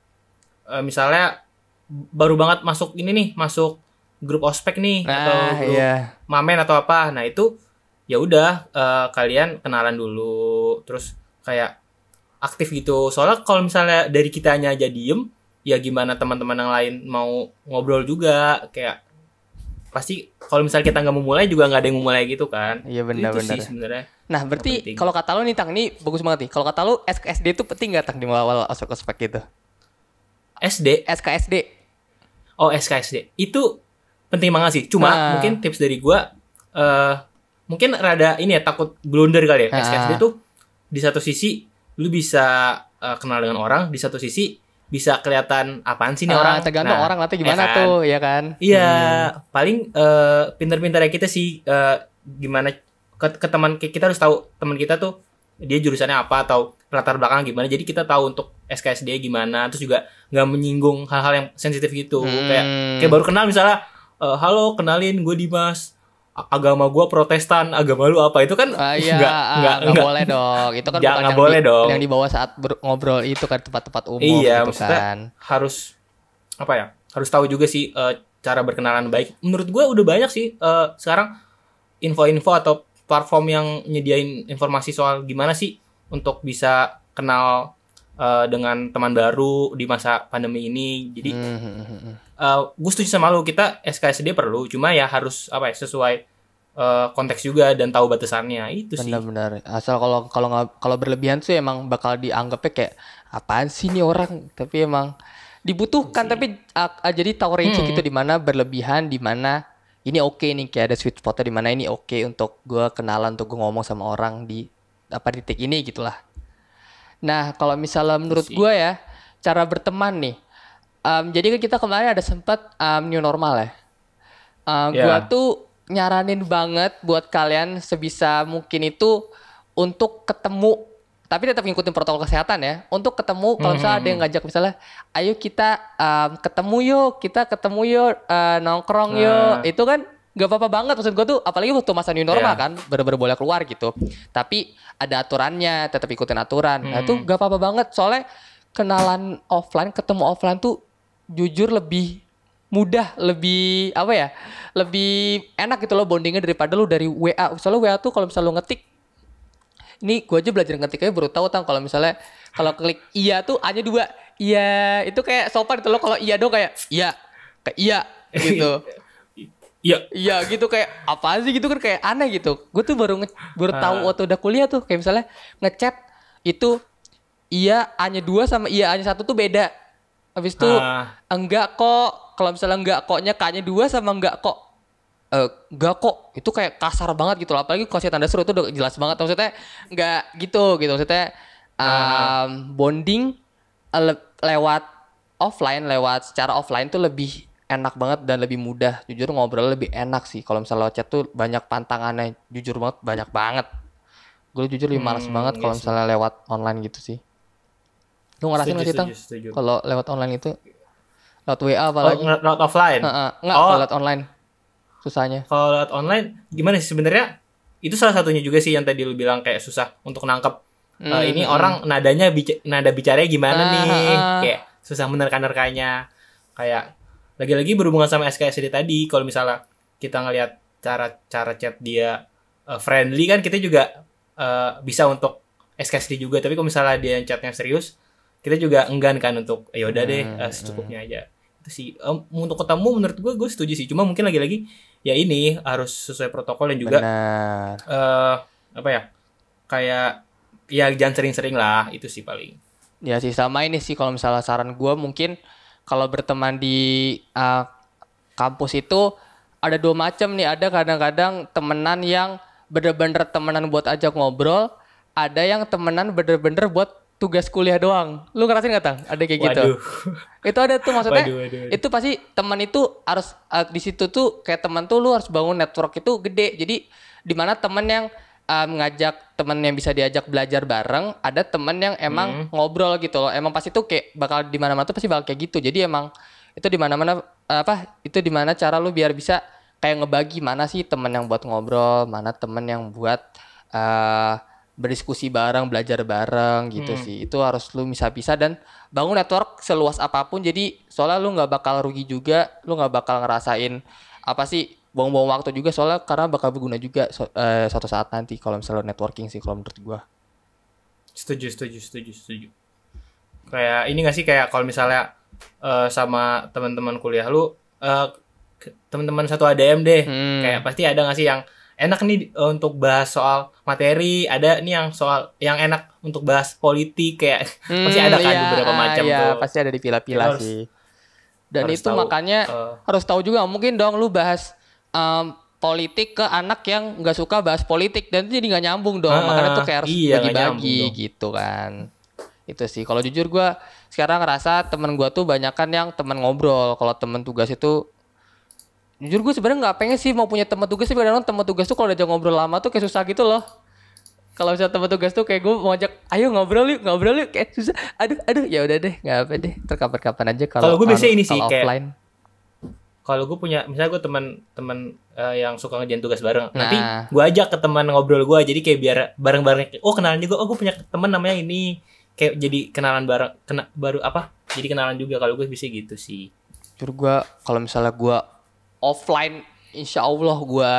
eh, misalnya baru banget masuk ini nih, masuk grup ospek nih atau nah grup iya mamen atau apa. Nah, itu ya udah eh, kalian kenalan dulu terus kayak aktif gitu. Soalnya kalau misalnya dari kitanya aja diem, ya gimana teman-teman yang lain mau ngobrol juga kayak pasti kalau misalnya kita nggak mau mulai juga nggak ada yang mau mulai gitu kan. Iya, benar-benar. sebenarnya. Nah, berarti kalau kata lu nih Tang, ini bagus banget nih. Kalau kata lu SKSD itu penting gak Tang di awal ospek-ospek gitu? SD, SKSD. oh SKSD itu penting banget sih. Cuma Nah. mungkin tips dari gua eh mungkin rada ini ya takut blunder kali ya. Ah. SKSD tuh di satu sisi lu bisa eh, kenal dengan orang, di satu sisi bisa kelihatan apaan sih nih Ah, orang. tergantung Nah, orang nanti gimana ya kan? tuh, ya kan? Iya, Hmm. paling eh, pinter-pinternya kita sih eh, gimana ke, ke teman kita harus tahu teman kita tuh dia jurusannya apa atau latar belakang gimana. Jadi kita tahu untuk SKSD gimana, terus juga nggak menyinggung hal-hal yang sensitif gitu. Hmm. Kayak kayak baru kenal misalnya, eh, halo kenalin gue Dimas, agama gue Protestan, agama lu apa itu kan Ah, iya, nggak ah, nggak nggak boleh dong. Itu kan bukan nggak yang boleh di, dong. yang dibawa saat ber- ngobrol itu kan tempat-tempat umum Iya, gitu kan. harus apa ya? Harus tahu juga sih eh, cara berkenalan baik. Menurut gue udah banyak sih eh, sekarang info-info atau platform yang nyediain informasi soal gimana sih untuk bisa kenal eh, dengan teman baru di masa pandemi ini. Jadi Hmm, hmm, hmm. gue setuju sama lu kita SKSD perlu, cuma ya harus apa ya sesuai eh, konteks juga dan tahu batasannya itu sih. Benar-benar. Asal kalau kalau kalau berlebihan tuh emang bakal dianggapnya kayak apaan sih nih orang? Tapi emang dibutuhkan tapi ah, ah, jadi tahu range Hmm. gitu di mana berlebihan, di mana ini oke nih kayak ada sweet spotnya di mana ini oke untuk gue kenalan untuk gue ngomong sama orang di apa titik ini gitulah nah kalau misalnya menurut gue ya cara berteman nih em, jadi kan kita kemarin ada sempat em, new normal ya Uh, Ya. Gua tuh nyaranin banget buat kalian sebisa mungkin itu untuk ketemu tapi tetap ngikutin protokol kesehatan ya. Untuk ketemu kalau misalnya ada yang ngajak misalnya, ayo kita um, ketemu yuk, kita ketemu yuk, uh, nongkrong yuk. Nah. Itu kan gak apa-apa banget maksud gua tuh apalagi waktu masa new normal Iya. kan bener-bener boleh keluar gitu tapi ada aturannya tetap ikutin aturan nah itu Hmm. gak apa-apa banget soalnya kenalan offline ketemu offline tuh jujur lebih mudah lebih apa ya lebih enak gitu loh bondingnya daripada lu dari WA soalnya WA tuh kalau misalnya lu ngetik ini gue aja belajar ngetik aja baru tahu tang kalau misalnya kalau klik iya tuh hanya dua. Iya itu kayak sopan gitu loh kalau iya dong kayak iya kayak iya gitu. Iya. iya gitu kayak apa sih gitu kan kayak aneh gitu. Gue tuh baru nge- baru tahu Ah. waktu udah kuliah tuh kayak misalnya ngechat itu iya hanya dua sama iya hanya satu tuh beda habis itu Ah. enggak kok. Kalau misalnya enggak koknya kaknya dua sama enggak kok. Eh enggak kok. Itu kayak kasar banget gitu loh. Apalagi kasih tanda seru itu udah jelas banget. Maksudnya enggak gitu gitu. Maksudnya um, bonding eh, le- lewat offline lewat secara offline tuh lebih enak banget dan lebih mudah. Jujur ngobrol lebih enak sih. Kalau misalnya lewat chat tuh banyak pantangannya jujur banget banyak banget. Gue jujur lebih malas Hmm, banget iya kalau misalnya lewat online gitu sih lu ngerasain nggak sih tang kalau lewat online itu lewat WA Oh, apalagi nge- lewat offline. Heeh, nggak Oh. kalau lewat online susahnya Kalau lewat online gimana sih sebenarnya? Itu salah satunya juga sih yang tadi lu bilang kayak susah untuk nangkep eh, Hmm, ini hmm, orang nadanya bica- nada bicaranya gimana Ah, nih? ah, ah. Kayak susah menerka-nerkanya. Kayak lagi-lagi berhubungan sama SKSD tadi kalau misalnya kita ngelihat cara-cara chat dia eh, friendly kan kita juga eh, bisa untuk SKSD juga tapi kalau misalnya dia chatnya serius kita juga enggan kan untuk ya udah deh Hmm, eh, secukupnya aja. Itu sih Em, untuk ketemu menurut gue gue setuju sih. Cuma mungkin lagi-lagi ya ini harus sesuai protokol dan juga benar. eh apa ya kayak ya jangan sering-sering lah itu sih paling. Ya sih sama ini sih kalau misalnya saran gue mungkin kalau berteman di uh, kampus itu ada dua macam nih. Ada kadang-kadang temenan yang bener-bener temenan buat ajak ngobrol ada yang temenan bener-bener buat tugas kuliah doang. Lu ngerasain nggak tang? Ada kayak gitu? Waduh. Itu ada tuh maksudnya Waduh, waduh, waduh. itu pasti teman itu harus uh, di situ tuh kayak teman tuh lu harus bangun network itu gede. Jadi di mana teman yang um, ngajak teman yang bisa diajak belajar bareng ada teman yang Hmm. emang ngobrol gitu loh. Emang pasti tuh kayak bakal di mana-mana tuh pasti bakal kayak gitu. Jadi emang itu di mana-mana apa itu di mana cara lu biar bisa kayak ngebagi mana sih teman yang buat ngobrol mana teman yang buat uh, berdiskusi bareng belajar bareng gitu Hmm. sih. Itu harus lu bisa-bisa dan bangun network seluas apa pun. Jadi soalnya lu nggak bakal rugi juga lu nggak bakal ngerasain apa sih buang-buang waktu juga. Soalnya karena bakal berguna juga so- eh, suatu saat nanti kalau misalnya networking sih kalau menurut gua. Setuju setuju setuju setuju. Kayak ini gak sih kayak kalau misalnya eh, sama teman-teman kuliah lu ke- teman-teman satu ADM deh. Hmm. kayak pasti ada gak sih yang enak nih eh, untuk bahas soal materi. Ada nih yang soal yang enak untuk bahas politik kayak pasti ada kan iya, beberapa ah, macam iya, tuh. pasti ada di pila-pila harus- sih. dan harus itu tahu, makanya eh, harus tahu juga mungkin dong lu bahas em, politik ke anak yang nggak suka bahas politik dan itu jadi nggak nyambung dong. Ah, makanya tuh kayak harus iya, bagi-bagi gitu kan. Itu sih. Kalau jujur gua sekarang ngerasa temen gua tuh banyakan yang temen ngobrol. Kalau temen tugas itu jujur gue sebenarnya nggak pengen sih mau punya teman tugas tapi kadang-kadang teman tugas tuh kalau udah ngobrol lama tuh kayak susah gitu loh. Kalau misalnya teman tugas tuh kayak gue mau ajak ayo ngobrol yuk ngobrol yuk kayak susah. Aduh aduh ya udah deh nggak apa deh terkapan-kapan aja kalau Kalau gue biasanya kalau- ini sih, kayak- offline. Kalau gue punya misalnya gue teman-teman eh, yang suka ngerjain tugas bareng nanti Nah. gue ajak ke teman ngobrol gue jadi kayak biar bareng-bareng oh kenalan juga oh gue punya teman namanya ini. Kayak jadi kenalan bareng kena baru apa jadi kenalan juga kalau gue bisa gitu sih. Jujur gue kalau misalnya gue offline insya Allah gue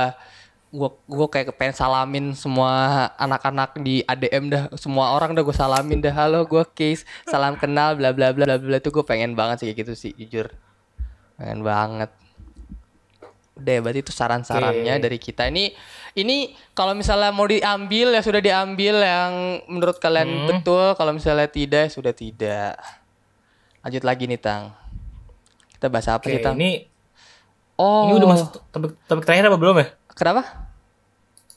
gue gue kayak pengen salamin semua anak-anak di ADM dah. Semua orang dah gue salamin dah. Halo gue case salam kenal bla bla bla bla bla. Itu gue pengen banget sih kayak gitu sih jujur. Pengen banget. Udah berarti itu saran-sarannya Oke. dari kita. Ini ini kalau misalnya mau diambil ya sudah diambil yang menurut kalian Hmm. betul. Kalau misalnya tidak ya sudah tidak. Lanjut lagi nih tang. Kita bahas apa sih tang? ini Oh. Ini udah masuk topik topik terakhir apa belum ya? Kenapa?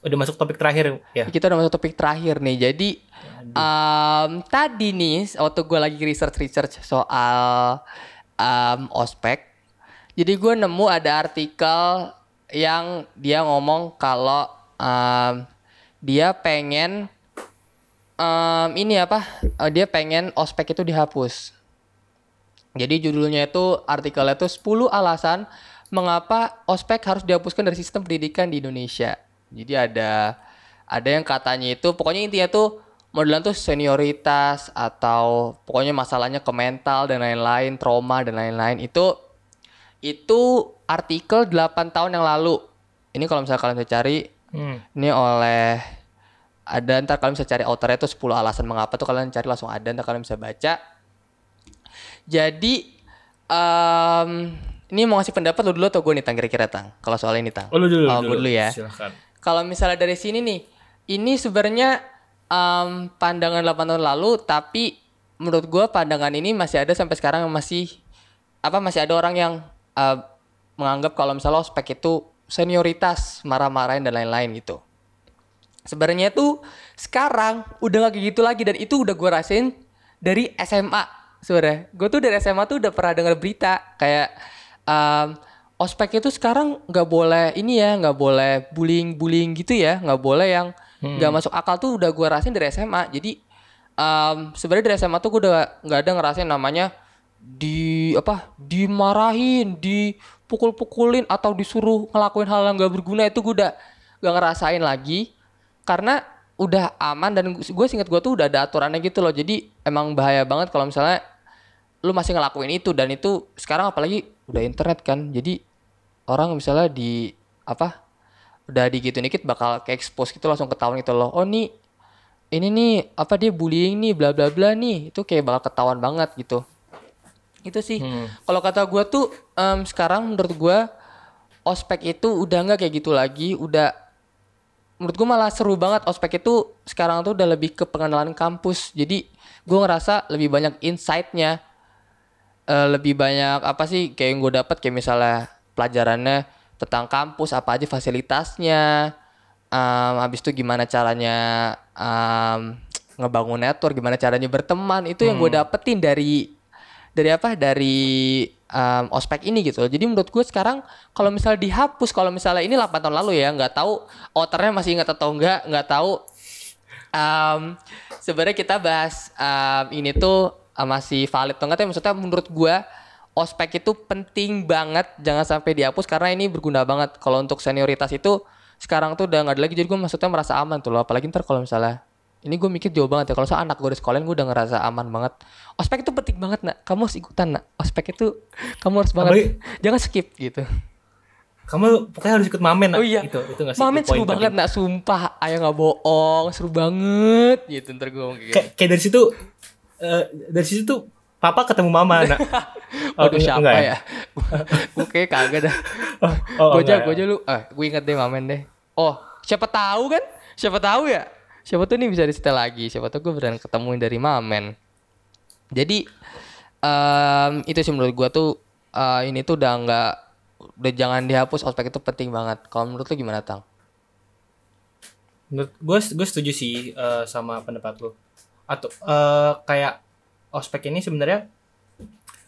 Udah masuk topik terakhir ya. Kita udah masuk topik terakhir nih. Jadi em, tadi nih waktu gue lagi research research soal em, ospek, jadi gue nemu ada artikel yang dia ngomong kalau em, dia pengen em, ini apa? eh, dia pengen ospek itu dihapus. Jadi judulnya itu artikelnya itu 10 alasan mengapa ospek harus dihapuskan dari sistem pendidikan di Indonesia. Jadi ada ada yang katanya itu pokoknya intinya tuh modelan tuh senioritas atau pokoknya masalahnya ke mental dan lain-lain, trauma dan lain-lain. Itu itu artikel 8 tahun yang lalu. Ini kalau misalnya kalian bisa cari Hmm. ini oleh ada ntar kalian bisa cari authornya itu 10 alasan mengapa tuh kalian cari langsung ada ntar kalian bisa baca. Jadi em, ini mau ngasih pendapat lu dulu atau gue nih tang kira-kira tang kalau soal ini tang. Oh, lu dulu. Oh, gue dulu ya. Silakan. Kalau misalnya dari sini nih, ini sebenarnya em, pandangan 8 tahun lalu, tapi menurut gue pandangan ini masih ada sampai sekarang masih apa masih ada orang yang eh, menganggap kalau misalnya ospek itu senioritas, marah-marahin dan lain-lain gitu. Sebenarnya tuh sekarang udah gak kayak gitu lagi dan itu udah gue rasain dari SMA sebenarnya. Gue tuh dari SMA tuh udah pernah dengar berita kayak em, ospek itu sekarang nggak boleh ini ya, nggak boleh bullying-bullying gitu ya, nggak boleh yang nggak masuk akal tuh udah gue rasain dari SMA. Jadi em, sebenarnya dari SMA tuh gue udah nggak ada ngerasain namanya di apa dimarahin, dipukul-pukulin atau disuruh ngelakuin hal yang gak berguna itu gue udah gak ngerasain lagi. Karena udah aman dan gue singkat gue tuh udah ada aturannya gitu loh. Jadi emang bahaya banget kalau misalnya lu masih ngelakuin itu dan itu sekarang apalagi udah internet kan. Jadi orang misalnya di apa udah digituin dikit bakal ke expose gitu langsung ketahuan gitu loh. Oh nih ini nih apa dia bullying nih bla bla bla nih. Itu kayak bakal ketahuan banget gitu. Itu sih. Kalau kata gue tuh em, sekarang menurut gue ospek itu udah nggak kayak gitu lagi. Udah menurut gue malah seru banget. Ospek itu sekarang tuh udah lebih ke pengenalan kampus. Jadi gue ngerasa lebih banyak insight-nya Eh, lebih banyak apa sih kayak yang gue dapat kayak misalnya pelajarannya tentang kampus apa aja fasilitasnya. Em, habis itu gimana caranya em, ngebangun network gimana caranya berteman itu yang gue dapetin dari dari apa dari em, ospek ini gitu. Jadi menurut gue sekarang kalau misalnya dihapus kalau misalnya ini 8 tahun lalu ya nggak tahu authornya masih ingat atau enggak nggak tahu. Em, sebenarnya kita bahas em, ini tuh masih valid. Atau enggak tapi maksudnya menurut gua ospek itu penting banget jangan sampai dihapus karena ini berguna banget. Kalau untuk senioritas itu sekarang tuh udah nggak ada lagi jadi gue maksudnya merasa aman tuh loh. Apalagi ntar kalau misalnya ini gue mikir jauh banget ya kalau soal anak gue di sekolah gue udah ngerasa aman banget. Ospek itu penting banget nak. Kamu harus ikutan nak. Ospek itu kamu harus banget. Apalagi- jangan skip gitu. Kamu pokoknya harus ikut mamen. Oh iya. Itu itu nggak sih? Mamen seru banget nak. Sumpah ayah nggak bohong seru banget gitu. Ntar gue kayak gitu. Kayak kayak dari situ eh, dari situ tuh papa ketemu mama nak. Waduh siapa enggak ya? gue kayak kagak dah. Oh, oh, gue aja, enggak gue ya? aja lu. Ah, gue inget deh mamen deh. Oh, siapa tahu kan? Siapa tahu ya? Siapa tuh nih bisa disetel lagi? Siapa tuh gue beneran ketemuin dari mamen. Jadi em, itu sih menurut gue tuh eh, ini tuh udah nggak udah jangan dihapus ospek itu penting banget. Kalau menurut lu gimana tang? Menurut gue gue setuju sih eh, sama pendapat lu. Atau eh, kayak ospek ini sebenarnya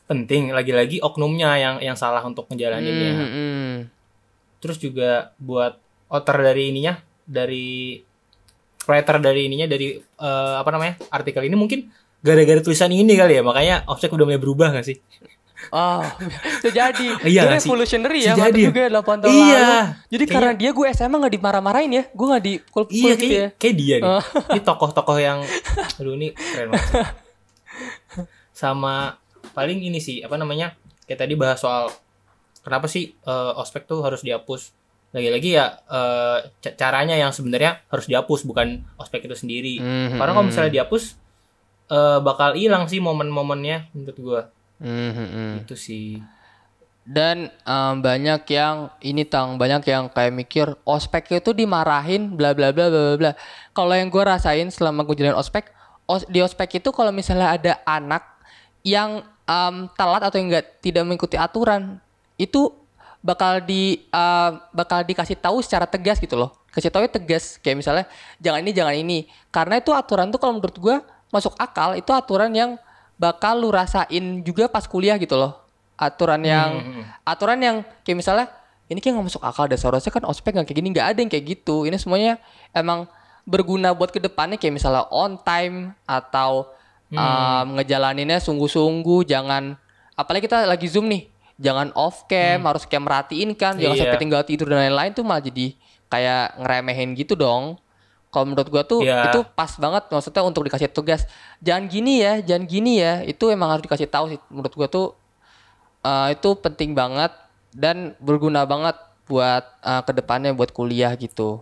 penting lagi-lagi oknumnya yang yang salah untuk ngejalaninnya. Hmm, hmm. Terus juga buat author dari ininya dari writer dari ininya dari eh, apa namanya artikel ini mungkin gara-gara tulisan ini kali ya makanya ospek udah mulai berubah gak sih? Oh, bisa jadi. Iya Dia nggak sih? revolutionary ya, mantap jadi ya? juga 8 tahun Iya. lalu. Jadi Kayaknya- karena dia gue SMA gak dimarah-marahin ya. Gue gak dipukul Iya gitu kayak, ya. kayak dia nih. Oh. Ini tokoh-tokoh yang aduh ini keren banget. Sama paling ini sih apa namanya? Kayak tadi bahas soal kenapa sih eh, ospek tuh harus dihapus. Lagi-lagi ya ca- caranya yang sebenarnya harus dihapus bukan ospek itu sendiri. Mhm. Karena kalau misalnya dihapus eh, bakal hilang sih momen-momennya menurut gua. Mhm. Itu sih. Dan em, banyak yang ini tang banyak yang kayak mikir ospek itu dimarahin bla bla bla bla bla. Kalau yang gue rasain selama gue jalan ospek, os- di ospek itu kalau misalnya ada anak yang em, telat atau yang enggak tidak mengikuti aturan, itu bakal di uh, bakal dikasih tahu secara tegas gitu loh kasih tahu tegas kayak misalnya jangan ini jangan ini karena itu aturan tuh kalau menurut gua masuk akal itu aturan yang bakal lu rasain juga pas kuliah gitu loh. Aturan yang Hmm. aturan yang kayak misalnya ini kayak nggak masuk akal deh seharusnya kan ospek nggak kayak gini nggak ada yang kayak gitu. Ini semuanya emang berguna buat ke depannya kayak misalnya on time atau um, ngejalaninnya sungguh-sungguh jangan apalagi kita lagi zoom nih jangan off cam harus kayak merhatiin kan jangan Iya. sampai tinggal tidur dan lain-lain tuh malah jadi kayak ngeremehin gitu dong kalau menurut gua tuh Iya. itu pas banget maksudnya untuk dikasih tugas. Jangan gini ya jangan gini ya itu emang harus dikasih tahu sih. Menurut gua tuh eh, itu penting banget dan berguna banget buat eh, ke depannya buat kuliah gitu.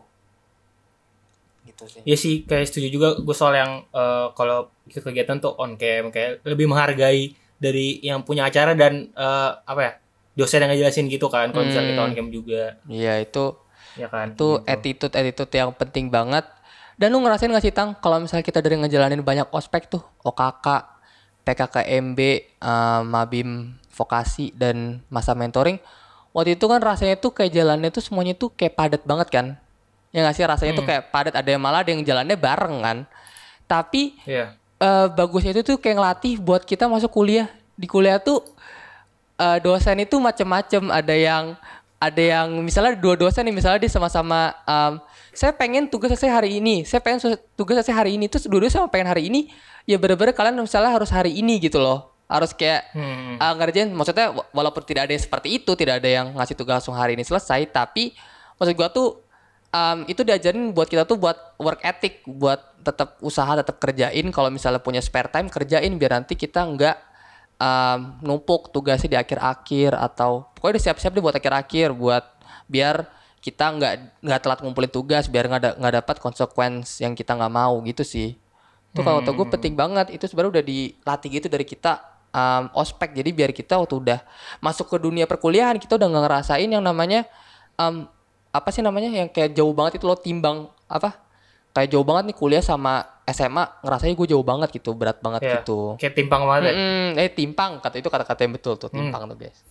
Gitu sih. Iya sih, kayak setuju juga. Gue soal yang eh, kalau ikut kegiatan tuh on cam kayak lebih menghargai dari yang punya acara dan eh, apa ya dosen yang ngejelasin gitu kan. Kalau misalnya kita on cam juga, iya itu ya kan. itu attitude attitude yang penting banget dan lu ngerasain gak sih tang kalau misalnya kita dari ngejalanin banyak ospek tuh OKK PKKMB eh, Mabim vokasi dan masa mentoring waktu itu kan rasanya tuh kayak jalannya tuh semuanya tuh kayak padat banget kan? Ya nggak sih? Rasanya tuh kayak padat ada yang malah ada yang jalannya bareng kan? Tapi Iya. eh bagusnya itu tuh kayak ngelatih buat kita masuk kuliah. Di kuliah tuh eh, dosen itu macem-macem. Ada yang ada yang misalnya dua dosen nih misalnya dia sama-sama em, saya pengen tugas saya hari ini. Saya pengen tugas saya hari ini. Terus dua-dua sama pengen hari ini. Ya bener-bener kalian misalnya harus hari ini gitu loh. Harus kayak Hmm. eh, ngerjain. Maksudnya wa- walaupun tidak ada yang seperti itu tidak ada yang ngasih tugas langsung hari ini selesai tapi maksud gua tuh em, itu diajarin buat kita tuh buat work ethic buat tetap usaha tetap kerjain. Kalau misalnya punya spare time kerjain biar nanti kita nggak em, numpuk tugasnya di akhir-akhir atau pokoknya udah siap-siap deh buat akhir-akhir buat biar kita nggak nggak telat ngumpulin tugas biar nggak da- nggak dapat konsekuensi yang kita nggak mau gitu sih. Itu kalau kata gue penting banget. Itu sebenarnya udah dilatih gitu dari kita um, ospek. Jadi biar kita waktu udah masuk ke dunia perkuliahan kita udah nggak ngerasain yang namanya um, apa sih namanya? Yang kayak jauh banget itu lo timbang apa? Kayak jauh banget nih kuliah sama SMA ngerasain gue jauh banget gitu berat banget Iya. gitu. Kayak timpang banget. Mm, eh timpang. Kata itu kata-kata yang betul tuh timpang tuh guys.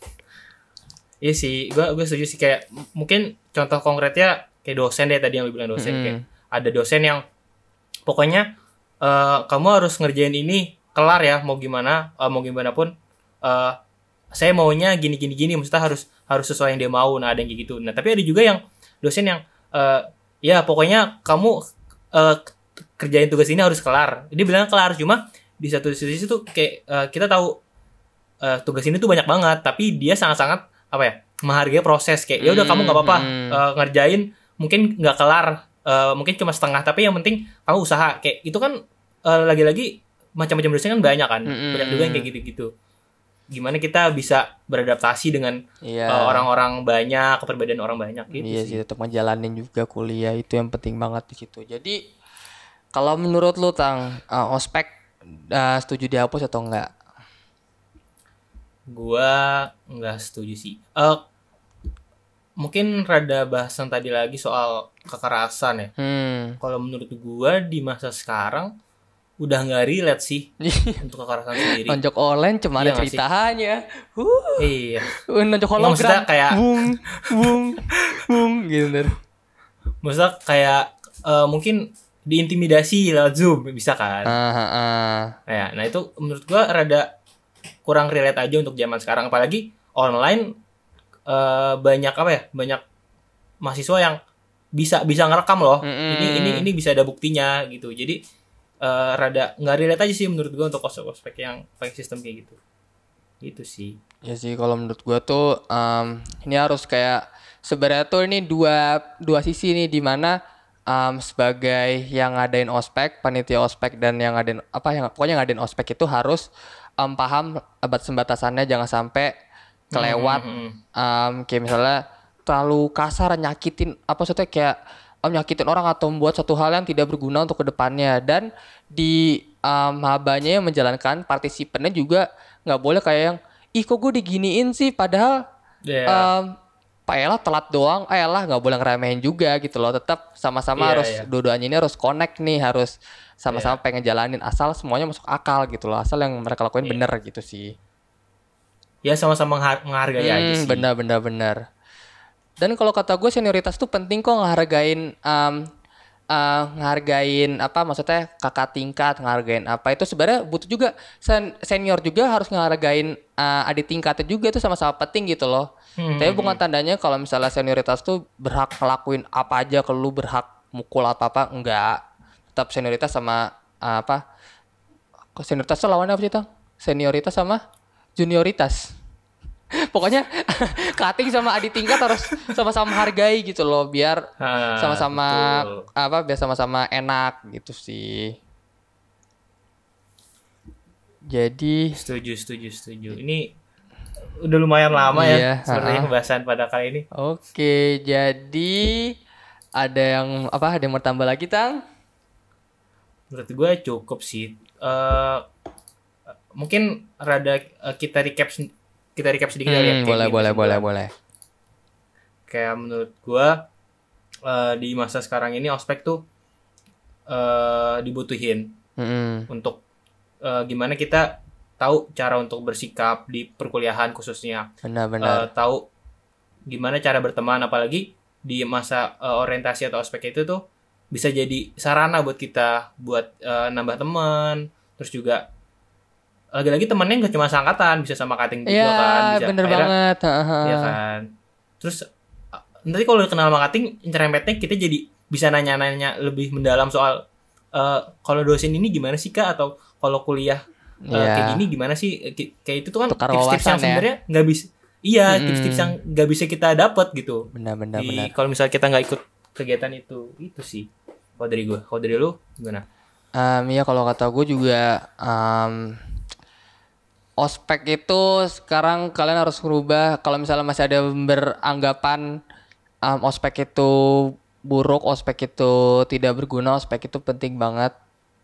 Iya sih, gue gue setuju sih. Kayak mungkin contoh konkretnya kayak dosen deh tadi yang lu bilang dosen Mm-mm. kayak ada dosen yang pokoknya eh, kamu harus ngerjain ini kelar ya mau gimana eh, mau gimana pun eh, saya maunya gini gini gini maksudnya harus harus sesuai yang dia mau nah ada yang kayak gitu nah tapi ada juga yang dosen yang eh, ya pokoknya kamu eh, kerjain tugas ini harus kelar dia bilang kelar cuma di satu sisi tuh kayak eh, kita tahu eh, tugas ini tuh banyak banget tapi dia sangat-sangat apa ya menghargai proses kayak ya udah kamu nggak apa-apa Hmm. eh, ngerjain mungkin nggak kelar eh, mungkin cuma setengah tapi yang penting kamu usaha kayak itu kan eh, lagi-lagi macam-macam dosen kan banyak kan Mm-mm. banyak juga yang kayak gitu-gitu gimana kita bisa beradaptasi dengan iya eh, orang-orang banyak keperbedaan orang banyak gitu iya sih. tetap ngejalanin juga kuliah itu yang penting banget di situ jadi kalau menurut lu tang uh, ospek uh, setuju dihapus atau enggak Gua nggak setuju sih. Eh mungkin rada bahasan tadi lagi soal kekerasan ya. hmm Kalau menurut gua di masa sekarang udah nggak relate sih untuk kekerasan sendiri. nonjok online cuma Iya ada sih? ceritanya huh iya. nonjok Nggak, maksudnya hologram kayak- bung bung bung gitu. Maksudnya kayak eh, mungkin diintimidasi lewat Zoom bisa kan. ah, ah, ah. Nah, nah itu menurut gua rada kurang relate aja untuk zaman sekarang apalagi online eh, banyak apa ya? Banyak mahasiswa yang bisa bisa ngerekam loh. Mm-mm. Ini ini ini bisa ada buktinya gitu. Jadi eh, rada nggak relate aja sih menurut gua untuk ospek-ospek yang pakai sistem kayak gitu. Gitu sih. Ya sih kalau menurut gua tuh em, ini harus kayak sebenarnya tuh ini dua dua sisi nih di mana em, sebagai yang ngadain ospek, panitia ospek dan yang ngadain apa yang pokoknya ngadain ospek itu harus em, paham abad sembatasannya jangan sampai kelewat Hmm, em, kayak misalnya terlalu kasar nyakitin apa maksudnya kayak em, nyakitin orang atau membuat satu hal yang tidak berguna untuk ke depannya dan di em, mabanya yang menjalankan partisipannya juga nggak boleh kayak yang ih kok gue diginiin sih padahal Ya. em, Pak Ella telat doang, eh lah nggak boleh ngeremehin juga gitu loh. Tetap sama-sama Iya, harus iya. dua-duanya ini harus connect nih, harus sama-sama pengen jalanin asal semuanya masuk akal gitu loh. Asal yang mereka lakuin Iya. bener gitu sih. Ya sama-sama menghar- menghargai aja Hmm, sih. bener bener bener. Dan kalau kata gue senioritas tuh penting kok ngehargain um, uh, ngehargain apa maksudnya kakak tingkat ngehargain apa itu sebenarnya butuh juga sen- senior juga harus ngehargain uh, adik tingkatnya juga itu sama-sama penting gitu loh. Hmm. Tapi bukan tandanya kalau misalnya senioritas tuh berhak ngelakuin apa aja kalau lu berhak mukul apa apa enggak. Tetap senioritas sama uh, apa? Senioritas tuh lawannya apa sih, Tang? Senioritas sama junioritas. Pokoknya cutting sama adik tingkat harus sama-sama hargai gitu loh biar sama-sama apa biar sama-sama enak gitu sih. Jadi Setuju, setuju, setuju. Ini udah lumayan lama Iya, ya sebenarnya ha-ha. pembahasan pada kali ini. oke, jadi ada yang apa? Ada yang mau tambah lagi, Tang? Menurut gue cukup sih. Eh mungkin rada eh, kita recap kita recap sedikit ya, Hmm, kayak boleh, boleh, boleh, boleh. Kayak menurut gue eh, di masa sekarang ini ospek tuh eh dibutuhin Mm-mm. untuk eh, gimana kita tahu cara untuk bersikap di perkuliahan khususnya Benar-benar. Eh, tahu gimana cara berteman apalagi di masa eh, orientasi atau ospek itu tuh bisa jadi sarana buat kita buat eh, nambah teman terus juga lagi-lagi temennya nggak cuma seangkatan bisa sama kating juga Iya, kan bisa bener akhirnya- banget. Iya kan terus nanti kalau kenal sama kating nyerempetnya kita jadi bisa nanya-nanya lebih mendalam soal eh, kalau dosen ini gimana sih kak atau kalau kuliah Iya. kayak gini gimana sih kayak itu tuh kan tips-tips yang ya. sebenarnya nggak bisa iya tips-tips yang nggak bisa kita dapat gitu Benar-benar. benar. kalau misalnya kita nggak ikut kegiatan itu itu sih kalau dari gue kalau dari lu gimana Um, iya kalau kata gue juga um, ospek itu sekarang kalian harus merubah kalau misalnya masih ada beranggapan um, ospek itu buruk, ospek itu tidak berguna, ospek itu penting banget.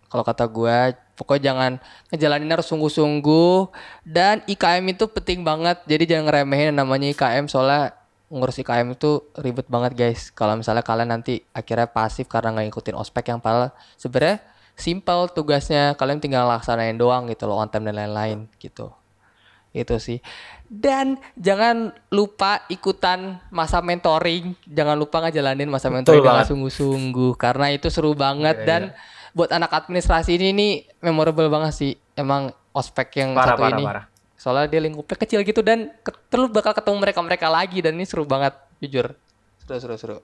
Kalau kata gue, pokoknya jangan ngejalanin harus sungguh-sungguh dan IKM itu penting banget. Jadi jangan ngeremehin namanya IKM soalnya ngurus IKM itu ribet banget guys. Kalau misalnya kalian nanti akhirnya pasif karena nggak ngikutin ospek yang padahal sebenarnya simple tugasnya kalian tinggal laksanain doang gitu loh on time dan lain-lain gitu. Itu sih. Dan jangan lupa ikutan masa mentoring. Jangan lupa ngejalanin masa mentoring dengan sungguh-sungguh karena itu seru banget. Dan buat anak administrasi ini nih memorable banget sih. Emang ospek yang parah satu parah ini. parah. Soalnya dia lingkupnya kecil gitu dan terus bakal ketemu mereka mereka lagi dan ini seru banget jujur. Seru seru seru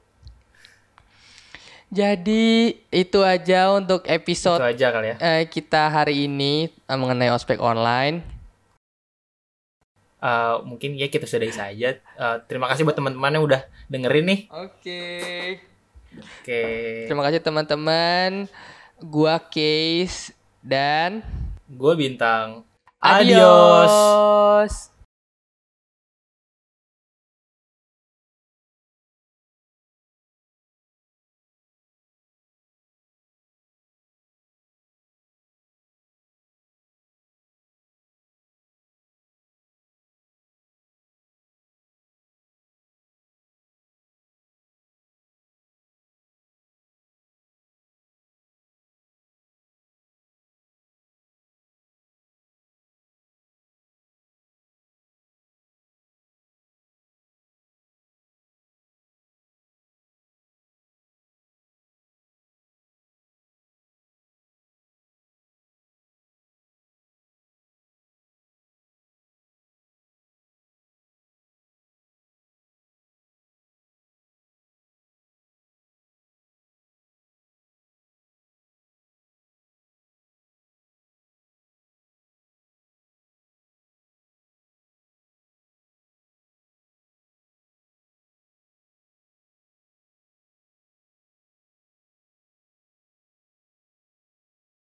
jadi itu aja untuk itu episode aja kali ya. eh, kita hari ini eh, mengenai ospek online. Eh, mungkin ya kita sudahi saja. Eh, terima kasih buat teman-teman yang udah dengerin nih. Oke. Oke. Terima kasih teman-teman. Gua Case dan gue bintang. Adios. Adios.